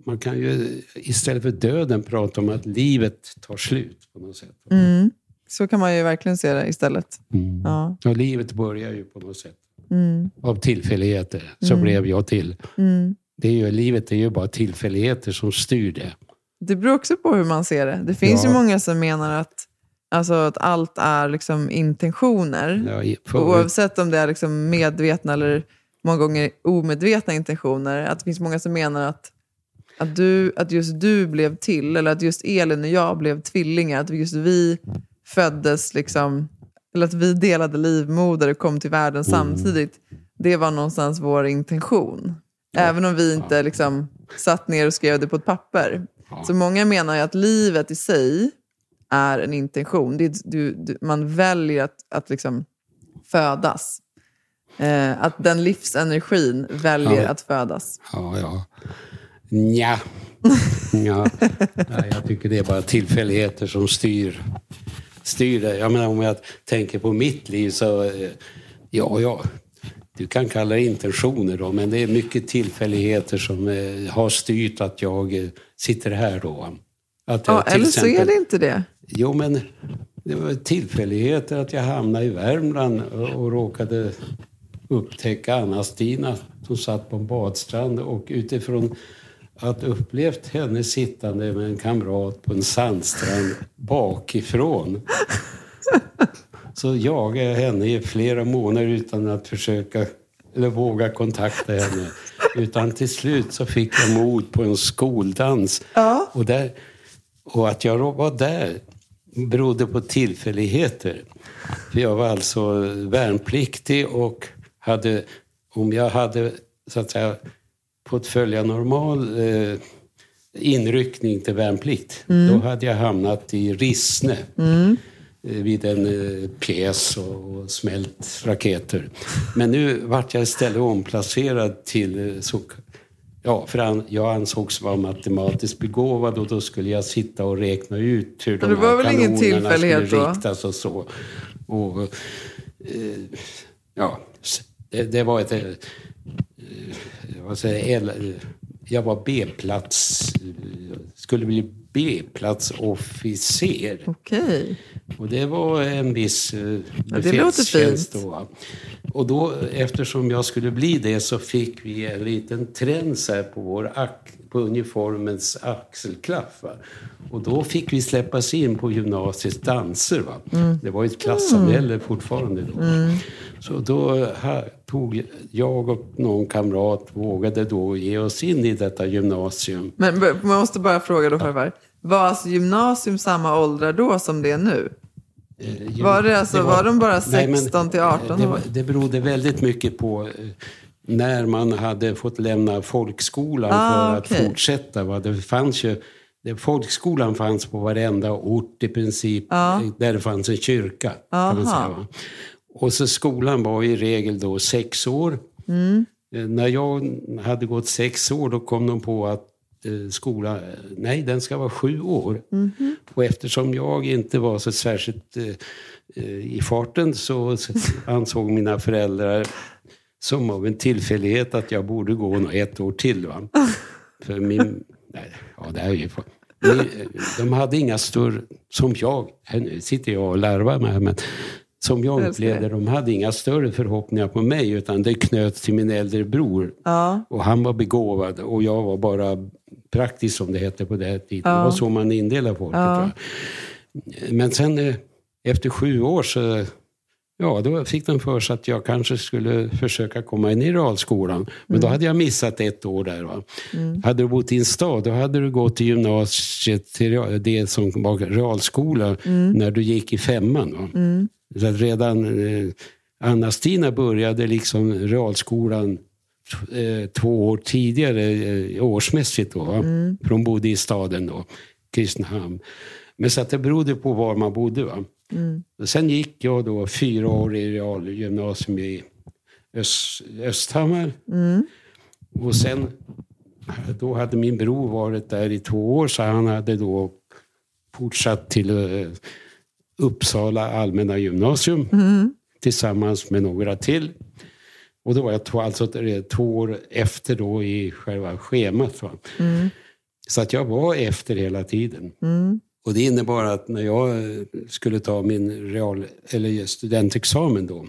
man kan ju istället för döden prata om att livet tar slut på något sätt. Mm. Så kan man ju verkligen se det istället. Mm. Ja. Och livet börjar ju på något sätt. Mm. Av tillfälligheter så blev jag till. Mm. Det är ju, livet är ju bara tillfälligheter som styr det. Det beror också på hur man ser det. Det finns Ja. ju många som menar att, alltså, att allt är liksom intentioner. Ja, förut- Oavsett om det är liksom medvetna eller många gånger omedvetna intentioner. Att det finns många som menar att, att, du, att just du blev till, eller att just Elin och jag blev tvillingar. Att just vi föddes, liksom, eller att vi delade livmoder och kom till världen samtidigt. Det var någonstans vår intention. Även om vi inte liksom, satt ner och skrev det på ett papper. Så många menar ju att livet i sig är en intention. Det du, du, man väljer att, att liksom födas. Eh, att den livsenergin väljer Ja. att födas. Ja, ja. Nja. Ja. Jag tycker det är bara tillfälligheter som styr, styr det. Jag menar, om jag tänker på mitt liv så, eh, ja, ja. Du kan kalla det intentioner då, men det är mycket tillfälligheter som eh, har styrt att jag eh, sitter här då. Att jag Ja, eller så är exempel- det inte det. Jo, men det var tillfälligheter att jag hamnade i Värmland och, och råkade upptäcka Anna-Stina som satt på en badstrand och utifrån att upplevt henne sittande med en kamrat på en sandstrand bakifrån så jagade jag henne i flera månader utan att försöka eller våga kontakta henne. Utan till slut så fick jag mod på en skoldans. Ja. Och, där, och att jag var där berodde på tillfälligheter. För jag var alltså värnpliktig och hade, om jag hade så att säga fått följa normal eh, inryckning till värnplikt, då hade jag hamnat i Rissne eh, vid en eh, pjäs och, och smält raketer. Men nu vart jag istället omplacerad till eh, så, Ja, för han, jag ansågs vara matematiskt begåvad och då skulle jag sitta och räkna ut hur de här kanonerna skulle då? riktas och så. Och, eh, ja, det, det var ett... Eh, säger jag, var B-plats... Skulle bli B-platsofficer. Okej. Och det var en viss eh, befälstjänst fint. då. va. Och då, eftersom jag skulle bli det så fick vi en liten träns här på, vår på uniformens axelklaff. Va? Och då fick vi släppas in på gymnasiets danser. Va? Det var ett klassamhälle fortfarande då. Så då här, tog jag och någon kamrat vågade då ge oss in i detta gymnasium. Men man måste bara fråga då farfar. Var alltså gymnasium samma åldrar då som det är nu? Eh, Var det alltså- var de bara 16 till 18 det, år? var- det berodde väldigt mycket på eh, när man hade fått lämna folkskolan Ah, för att okej. fortsätta. Va? Det fanns ju, det, folkskolan fanns på varenda ort i princip, Ja. eh, där det fanns en kyrka. Kan man säga, va? Och så skolan var i regel då sex år. Mm. Eh, När jag hade gått sex år då kom de på att eh, skolan, nej den ska vara sju år. Mhm. Och eftersom jag inte var så särskilt eh, i farten så ansåg mina föräldrar som av en tillfällighet att jag borde gå ett år till. Va? För min... Nej, ja, det är ju... de hade inga större... Som jag... Nu sitter jag och larvar mig. Men som jag upplevde de hade inga större förhoppningar på mig utan det knöt till min äldre bror. Ja. Och han var begåvad och jag var bara praktisk som det hette på den här tiden. Ja. Det var så man indelade folket. Ja. Men sen eh, efter sju år så Ja, då fick de för sig att jag kanske skulle försöka komma in i realskolan. Men då hade jag missat ett år där. Va? Hade du bott i en stad, då hade du gått till gymnasiet, till det som var realskola, när du gick i femman. Va? Så att redan eh, Anna-Stina började liksom realskolan eh, två år tidigare eh, årsmässigt. Då, va? För hon bodde i staden då, Kristinehamn. Men så att det berodde på var man bodde. Va? Och Sen gick jag då fyra år i realgymnasium i Öst, Östhammar. Och sen, då hade min bror varit där i två år så han hade då fortsatt till eh, Uppsala allmänna gymnasium tillsammans med några till. Och då var jag två, alltså två år efter då i själva schemat. Va? Så att jag var efter hela tiden. Och det innebar att när jag eh, skulle ta min real, eller studentexamen då,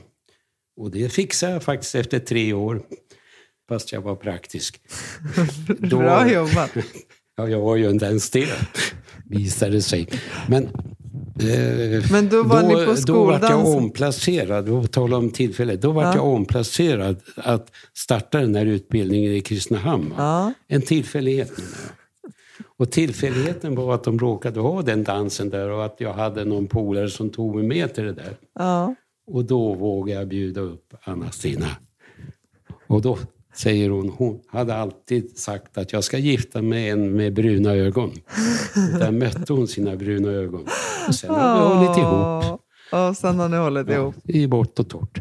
och det fixade jag faktiskt efter tre år, fast jag var praktisk. Då- Bra jobbat. Ja, jag var ju inte ens det, visade sig. Men, eh, Men då var ni på Då vart jag skoldansen. omplacerad, och tala om tillfället, då vart Ja. jag omplacerad att starta den här utbildningen i Kristinehamn. Ja. En tillfällighet menar jag. Och tillfälligheten var att de råkade ha den dansen där och att jag hade någon polare som tog mig med till det där. Ja. Och då vågade jag bjuda upp Anna-Stina. Och då säger hon, hon hade alltid sagt att jag ska gifta mig en med bruna ögon. Där mötte hon sina bruna ögon. Och sen har vi hållit ihop Ja. Och sen har ni hållit ja, ihop. i bort och torrt.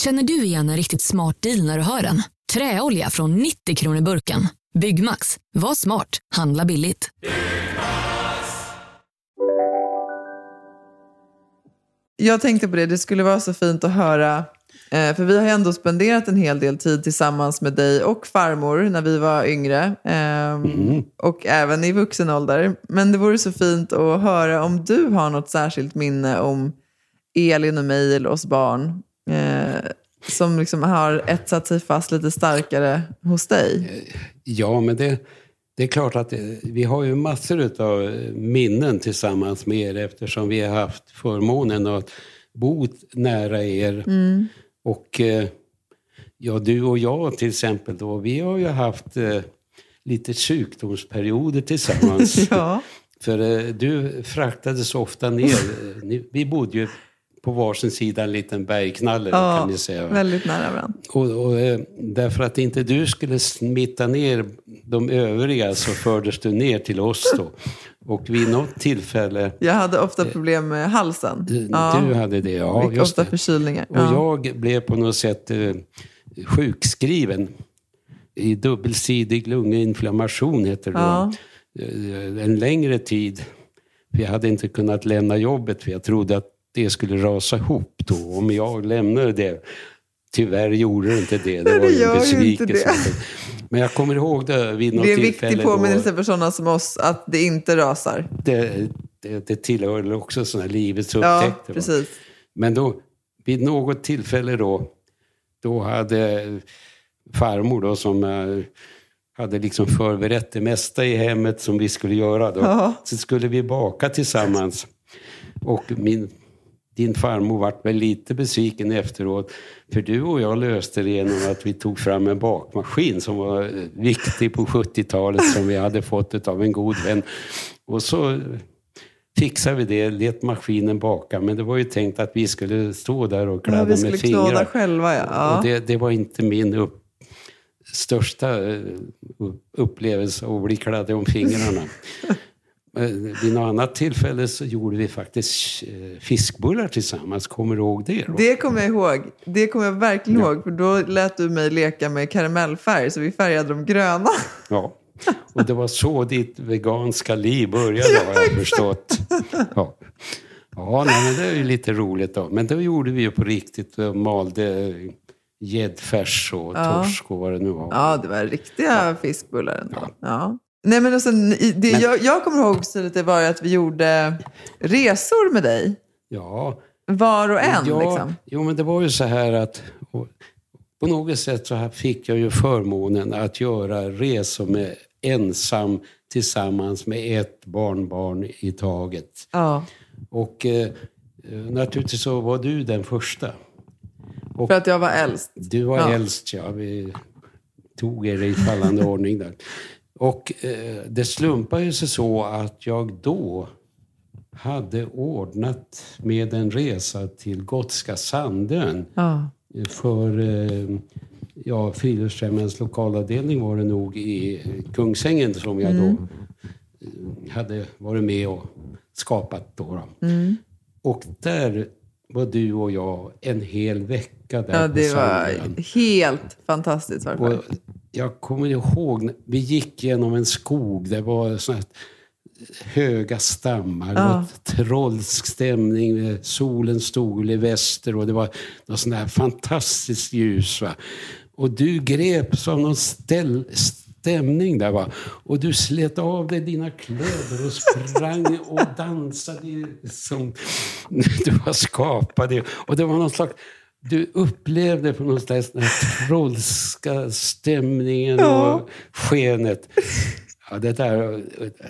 Känner du igen en riktigt smart deal när du hör den? Träolja från 90 kronor burken. Byggmax. Var smart. Handla billigt. Jag tänkte på det, det skulle vara så fint att höra, eh, för vi har ju ändå spenderat en hel del tid tillsammans med dig och farmor när vi var yngre. ehm, Och även i vuxen ålder. Men det vore så fint att höra om du har något särskilt minne om Elin och mig eller oss barn. Eh, som liksom har etsat sig fast lite starkare hos dig. Ja, men det, det är klart att vi har ju massor av minnen tillsammans med er eftersom vi har haft förmånen att bo nära er. Och eh, ja, du och jag till exempel då, vi har ju haft eh, lite sjukdomsperioder tillsammans. Ja. För eh, du fraktades ofta ner. Vi bodde ju på varsin sida en liten bergknalle Ja, kan ni säga. väldigt nära varandra. Och, och, eh, därför att inte du skulle smitta ner de övriga så fördes du ner till oss då. Och vid något tillfälle, Jag hade ofta problem med halsen. Ja. du hade det, ja Fick just ofta förkylningar. Och Ja. jag blev på något sätt eh, sjukskriven i dubbelsidig lunginflammation heter det Ja. Eh, En längre tid. För jag hade inte kunnat lämna jobbet för jag trodde att det skulle rasa ihop då om jag lämnade det. Tyvärr gjorde det inte det. Det Nej, var ju en besvikelse. Men jag kommer ihåg det vid något Det är en tillfälle. viktig då- påminnelse för sådana som oss att det inte rasar. det, det, det tillhör också sådana livets Ja, upptäckter. va? precis. Men då, vid något tillfälle då, då hade farmor då som eh, hade liksom förberett det mesta i hemmet som vi skulle göra då. Ja. Så skulle vi baka tillsammans. Och min, din farmor vart väl lite besviken efteråt. För du och jag löste det genom att vi tog fram en bakmaskin som var eh, viktig på 70-talet som vi hade fått av en god vän. Och så fixade vi det, lät maskinen baka. Men det var ju tänkt att vi skulle stå där och Ja, kladda vi skulle med knåda fingrar. själva, ja. ja. Och det, det var inte min upp, största eh, upplevelse att bli kladdig om fingrarna. Eh, Vid något annat tillfälle så gjorde vi faktiskt eh, fiskbullar tillsammans. Kommer du ihåg det? Då? Det kommer jag ihåg. Det kommer jag verkligen ihåg. För då lät du mig leka med karamellfärg så vi färgade dem gröna. Ja. Och det var så ditt veganska liv började har jag förstått. Ja, ja nej, men det är ju lite roligt då. Men då gjorde vi ju på riktigt och malde gäddfärs och Ja. torsk och vad det nu var. Ja, det var riktiga fiskbullar ändå. Ja. Nej, men och sen, i- det jag, jag kommer ihåg så lite var att vi gjorde resor med dig. Ja. Var och en ja, liksom. Jo, men det var ju så här att på något sätt så fick jag ju förmånen att göra resor med ensam tillsammans med ett barnbarn i taget. Ja. Och eh, naturligtvis så var du den första. Och För att jag var äldst. du var Ja. äldst, ja. Vi tog er i fallande ordning där. Och eh, det slumpade sig så att jag då hade ordnat med en resa till Gotska Sandön Ja. för eh, ja, Friluftsfrämjandets lokalavdelning var det nog i Kungsängen som jag då Mm. eh, hade varit med och skapat. Då, då. Mm. Och där var du och jag en hel vecka där Ja, på det var Sandön. helt fantastiskt. Varför? Och jag kommer ihåg, vi gick genom en skog, det var såna höga stammar, Ja. var trolsk stämning, solen stod i väster och det var något sånt här fantastiskt ljus. Va? Och du greps av någon ställ, stämning där va. Och du slet av dig dina kläder och sprang och dansade som du var skapad. Och det var någon slags du upplevde på något slags den här trollska stämningen Ja. och skenet. Ja, det, där,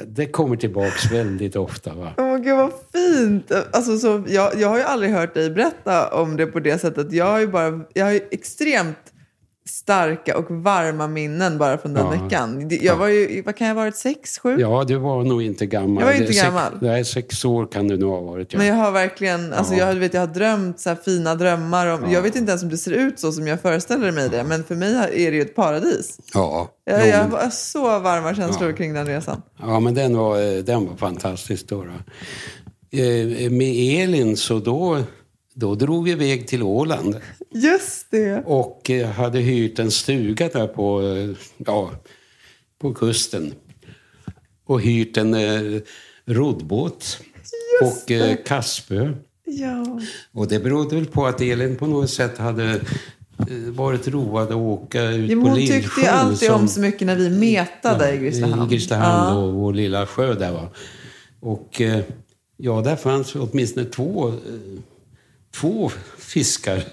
det kommer tillbaks väldigt ofta. Va? Åh gud vad fint! Alltså, så, jag, jag har ju aldrig hört dig berätta om det på det sättet. Jag har ju, bara, jag har ju extremt starka och varma minnen bara från den Ja. veckan. Jag var ju, vad kan jag ha varit, sex, sju? Ja, du var nog inte gammal. Jag var inte Sex- gammal. Nej, sex år kan du nog ha varit. Ja. Men jag har verkligen, alltså Ja. jag, vet, jag har drömt så här fina drömmar. Om, Ja. Jag vet inte ens om det ser ut så som jag föreställer mig det. Men för mig är det ju ett paradis. Ja, Jag, jag har så varma känslor kring den resan. Ja, men den var, eh, den var fantastisk. Då, då. Eh, Med Elin så då, då drog vi iväg till Åland Just det! och eh, hade hyrt en stuga där på, eh, ja, på kusten. Och hyrt en eh, roddbåt och eh, kastspö. Ja. Och det berodde väl på att Elin på något sätt hade eh, varit road att åka ut Ja, men på hon tyckte ju alltid som- om så mycket när vi metade i Grisslehamn. I Grisslehamn Ja. och vår lilla sjö där va. Och ja, där fanns åtminstone två, två fiskar.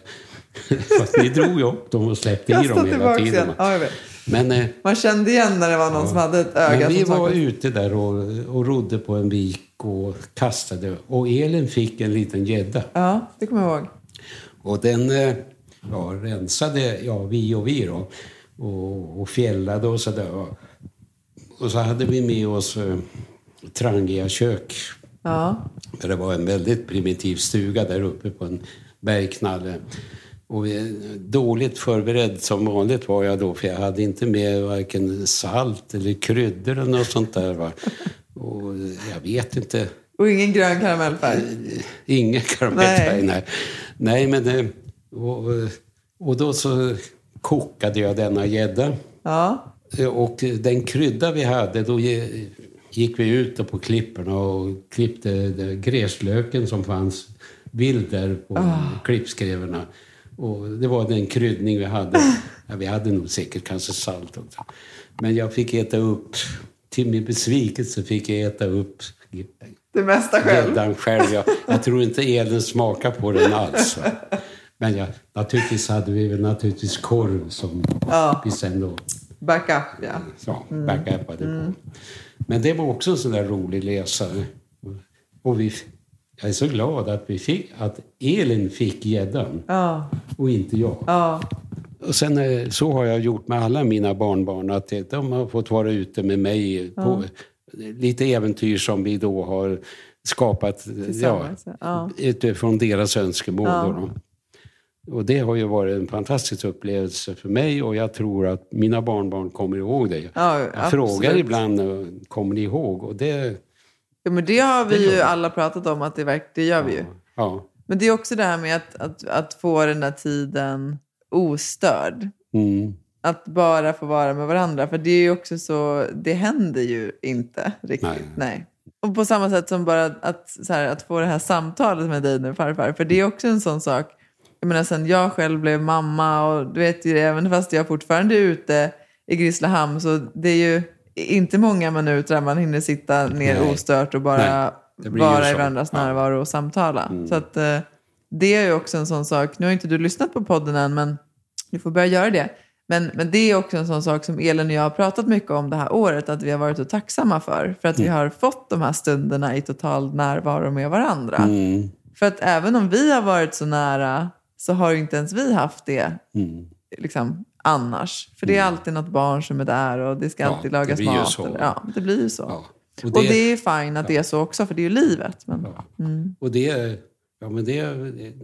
Fast vi drog ju upp dem och släppte i dem hela tiden. Ja. Men, eh, Man kände igen när det var någon som hade ett öga men vi var ute där och, och rodde på en vik och kastade. Och Elin fick en liten gädda. Ja, det kommer jag ihåg. Och den eh, ja, rensade, ja vi och vi då, och, och fjällade och sådär. Och så hade vi med oss eh, trangiga kök Ja. Det var en väldigt primitiv stuga där uppe på en bergknalle. Och dåligt förberedd som vanligt var jag då, för jag hade inte med varken salt eller kryddor eller något sånt där. Va? Och jag vet inte. Och ingen grön karamellfärg? Ingen karamellfärg, nej. nej. men, eh, och, och då så kokade jag denna gädda. Ja. Och den krydda vi hade, då gick vi ut på klipporna och klippte gräslöken som fanns vild där på Ah. klippskrevorna. Och det var den kryddning vi hade. Ja, vi hade nog säkert kanske salt också. Men jag fick äta upp, till min besvikelse fick jag äta upp Det mesta själv? gäddan själv. Jag, jag tror inte Elin smakar på den alls. Men ja, naturligtvis hade vi väl naturligtvis korv som Ja. vi sen då Backup, ja. Mm. backupade Mm. på. Men det var också en sån där rolig läsare. Och vi, jag är så glad att, vi fick, att Elin fick gäddan Ja. och inte jag. Ja. Och sen, eh, så har jag gjort med alla mina barnbarn. Att de har fått vara ute med mig på lite äventyr som vi då har skapat ja, Tillsammans, ja. utifrån deras önskemål. Ja. Och det har ju varit en fantastisk upplevelse för mig och jag tror att mina barnbarn kommer ihåg det. Ja, jag absolut. frågar ibland, eh, kommer ni ihåg? Och det, Ja, men det har vi Det ju alla pratat om att det, verk, det gör vi ju. ja. Men det är också det här med att, att, att få den där tiden ostörd. Mm. Att bara få vara med varandra. För det är ju också så, det händer ju inte riktigt. Nej. Nej. Och på samma sätt som bara att, här, att få det här samtalet med dig nu farfar. För det är också en sån sak. Jag menar sen jag själv blev mamma och du vet ju det, även fast jag fortfarande är ute i Grisslehamn så det är ju inte många minuter där man hinner sitta ner Nej. ostört och bara vara i varandras Ja. närvaro och samtala. Mm. Så att eh, det är ju också en sån sak. Nu har inte du lyssnat på podden än men du får börja göra det. Men, men det är också en sån sak som Elin och jag har pratat mycket om det här året, att vi har varit så tacksamma för. För att vi har fått de här stunderna i total närvaro med varandra. Mm. För att även om vi har varit så nära så har ju inte ens vi haft det Mm. liksom, annars. För det är alltid något barn som är där och det ska Ja, alltid lagas mat. Eller, ja, det blir ju så. Och Och det- det, är fine att det är så också, för det är ju livet. Men, mm. Och det, ja men det,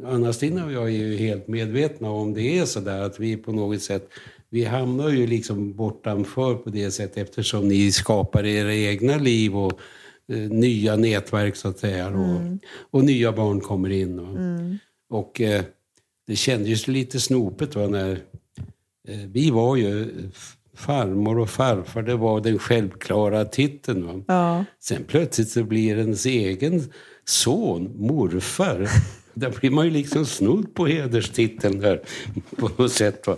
Anna-Stina och jag är ju helt medvetna om det är så där att vi på något sätt, vi hamnar ju liksom bortanför på det sättet eftersom ni skapar era egna liv och eh, nya nätverk så att säga. Och, och nya barn kommer in. Och, Mm. och eh, det kändes lite snopet va, när eh, vi var ju farmor och farfar, det var den självklara titeln. Va? Ja. Sen plötsligt så blir ens egen son morfar. Där blir man ju liksom snudd på hederstiteln där på något sätt. Va?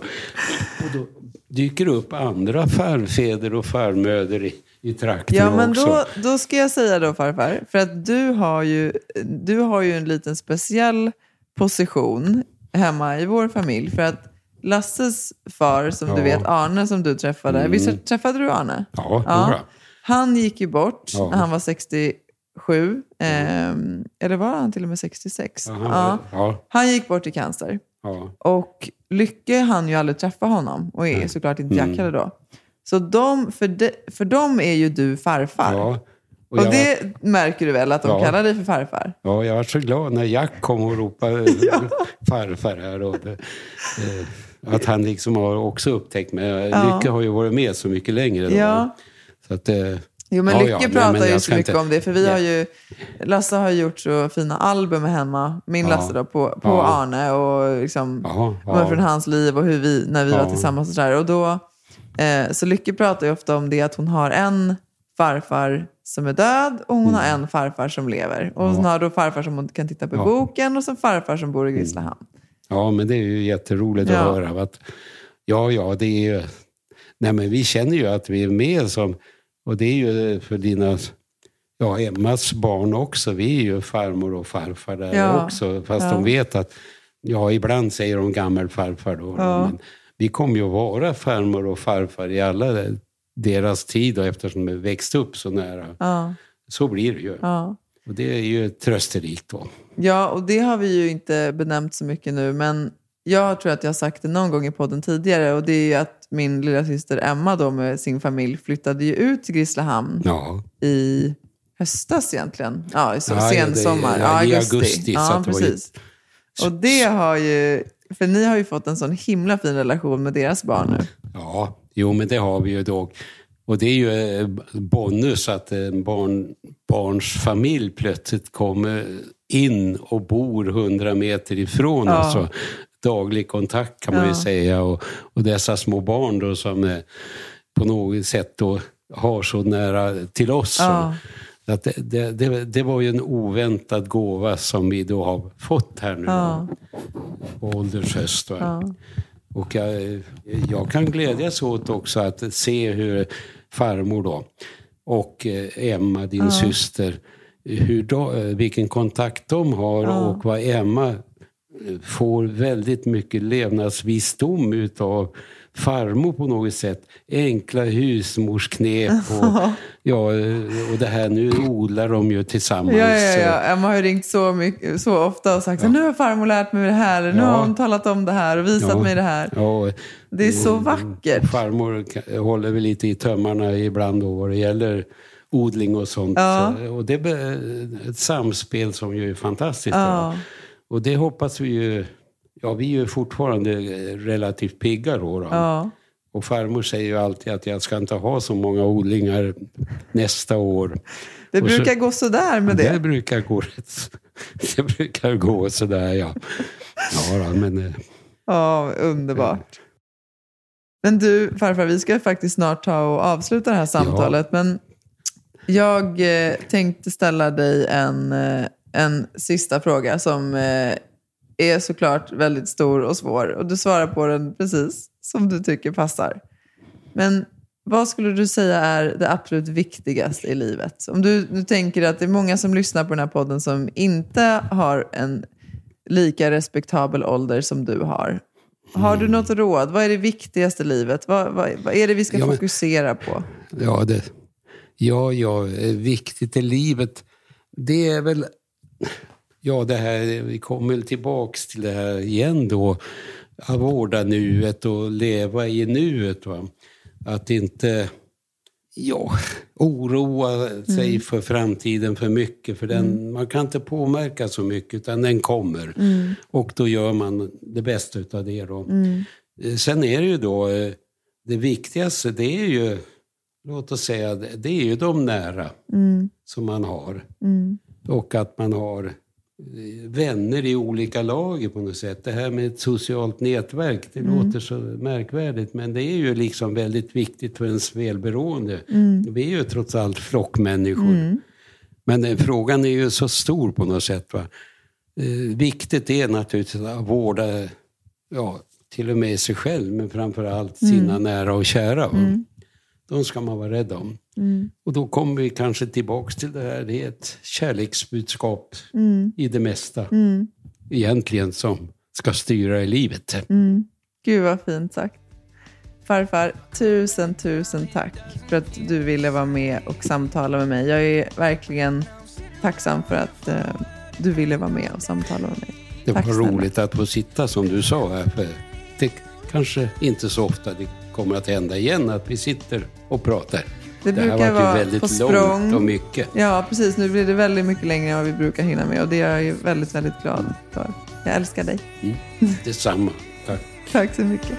Och då dyker upp andra farfäder och farmöder i, i trakten Ja, men också. då, då ska jag säga då farfar, för att du har ju, du har ju en liten speciell position hemma i vår familj. För att Lasses far, som du Ja. vet, Arne som du träffade, Mm. visst träffade du Arne? Ja, ja. Han gick ju bort Ja. när han var 67, ehm, eller var han till och med 66? Ja, han var- ja. Han gick bort i cancer. Och Lycke hann ju aldrig träffa honom och är såklart inte Mm. Jackade då. Så de, för, de, för dem är ju du farfar. Ja. Och, Och jag- det märker du väl att de Ja. kallar dig för farfar? Ja, jag var så glad när Jack kom och ropade farfar här. Och det, eh, att han liksom har också upptäckt mig. Ja. Lycke har ju varit med så mycket längre. Då. Ja. Så att, eh, Jo, men ja, Lycke ja, pratar men ju så mycket inte- om det. För vi Ja. har ju, Lasse har gjort så fina album hemma, min Ja. Lasse då, på, på Ja. Arne och liksom, ja. ja. från hans liv och hur vi, när vi Ja. var tillsammans och sådär. Och då, eh, så Lycke pratar ju ofta om det att hon har en farfar som är död och hon har en farfar som lever. Och hon Mm. Ja. har då farfar som hon kan titta på i Ja. Mm. boken och så farfar som bor i Grisslehamn. Ja, men det är ju jätteroligt Ja. att höra. Att, ja, ja, det är ju... Nej, men vi känner ju att vi är med som... Och det är ju för dina... Ja, Emmas barn också. Vi är ju farmor och farfar där Ja. också. Fast de vet att... Ja, ibland säger de gammelfarfar då. Men vi kommer ju att vara farmor och farfar i alla deras tid då, eftersom de växt upp så nära. Ja. Så blir det ju. Ja. Och det är ju trösterikt då. Ja, och det har vi ju inte benämnt så mycket nu, men jag tror att jag har sagt det någon gång i podden tidigare och det är ju att min lilla syster Emma då med sin familj flyttade ju ut till Grisslehamn Ja. i höstas egentligen. Ja, så Ja, sensommar. Ja, i augusti. augusti, Ja, att det ju- precis. Och det har ju, för ni har ju fått en sån himla fin relation med deras barn nu. Ja, jo men det har vi ju då. Och det är ju eh, bonus att en barn, barns familj plötsligt kommer in och bor hundra meter ifrån. Ja. Alltså, daglig kontakt kan man Ja. ju säga. Och, och dessa små barn då som eh, på något sätt då har så nära till oss. Ja. Så Att det, det, det, det var ju en oväntad gåva som vi då har fått här nu Ja. på ålderns höst. Och jag, jag kan glädjas åt också att se hur farmor då och eh, Emma, din Ja. syster, hur de, eh, vilken kontakt de har Ja. och vad Emma eh, får väldigt mycket levnadsvisdom utav farmor på något sätt. Enkla husmorsknep och, ja, och det här, nu odlar de ju tillsammans. Ja, ja, ja. Emma har ju ringt så, mycket, så ofta och sagt att nu har farmor lärt mig det här, nu Ja. har hon talat om det här och visat Ja. mig det här. Ja, Det är så vackert. Farmor håller väl lite i tömmarna ibland då vad det gäller odling och sånt. Ja. Och det är ett samspel som ju är fantastiskt. Ja. Och det hoppas vi ju... Ja, vi är ju fortfarande relativt pigga då. då. Ja. Och farmor säger ju alltid att jag ska inte ha så många odlingar nästa år. Det Och så- brukar gå sådär med det. Det brukar gå. Det brukar gå sådär, ja. Ja, då, men... eh, Ja, underbart. Men du, farfar, vi ska faktiskt snart ta och avsluta det här samtalet. Men jag eh, tänkte ställa dig en, eh, en sista fråga som eh, är såklart väldigt stor och svår. Och du svarar på den precis som du tycker passar. Men vad skulle du säga är det absolut viktigaste i livet? Om du, du tänker att det är många som lyssnar på den här podden som inte har en lika respektabel ålder som du har. Har du något råd? Vad är det viktigaste i livet? Vad, vad, vad är det vi ska Ja, men- fokusera på? Ja, det, ja, ja, eh, viktigt i livet. Det är väl, ja det här, vi kommer tillbaks till det här igen då. Att vårda nuet och leva i nuet. Va? Att inte, ja, oroa sig Mm. för framtiden för mycket. För den, Mm. man kan inte påverka så mycket utan den kommer. Mm. Och då gör man det bästa utav det då. Mm. Eh, Sen är det ju då, eh, det viktigaste det är ju, låt oss säga, det är ju de nära Mm. som man har. Mm. Och att man har vänner i olika lager på något sätt. Det här med ett socialt nätverk, det Mm. låter så märkvärdigt men det är ju liksom väldigt viktigt för ens välberoende. Mm. Vi är ju trots allt flockmänniskor. Mm. Men eh, frågan är ju så stor på något sätt. Va? Eh, viktigt är naturligtvis att vårda ja, till och med sig själv, men framför allt sina Mm. nära och kära. Mm. De ska man vara rädd om. Mm. Och då kommer vi kanske tillbaks till det här, det är ett kärleksbudskap Mm. i det mesta Mm. egentligen som ska styra i livet. Mm. Gud vad fint sagt. Farfar, tusen, tusen tack för att du ville vara med och samtala med mig. Jag är verkligen tacksam för att eh, du ville vara med och samtala med mig. Det Tack var snälla. roligt att få sitta som du sa här. För det kanske inte så ofta det kommer att hända igen att vi sitter och pratar. Det här brukar vara väldigt på språng. långt och mycket. Ja, precis. Nu blir det väldigt mycket längre än vad vi brukar hinna med och det är jag ju väldigt, väldigt glad för. Jag älskar dig. Mm. Detsamma. Tack. Tack så mycket.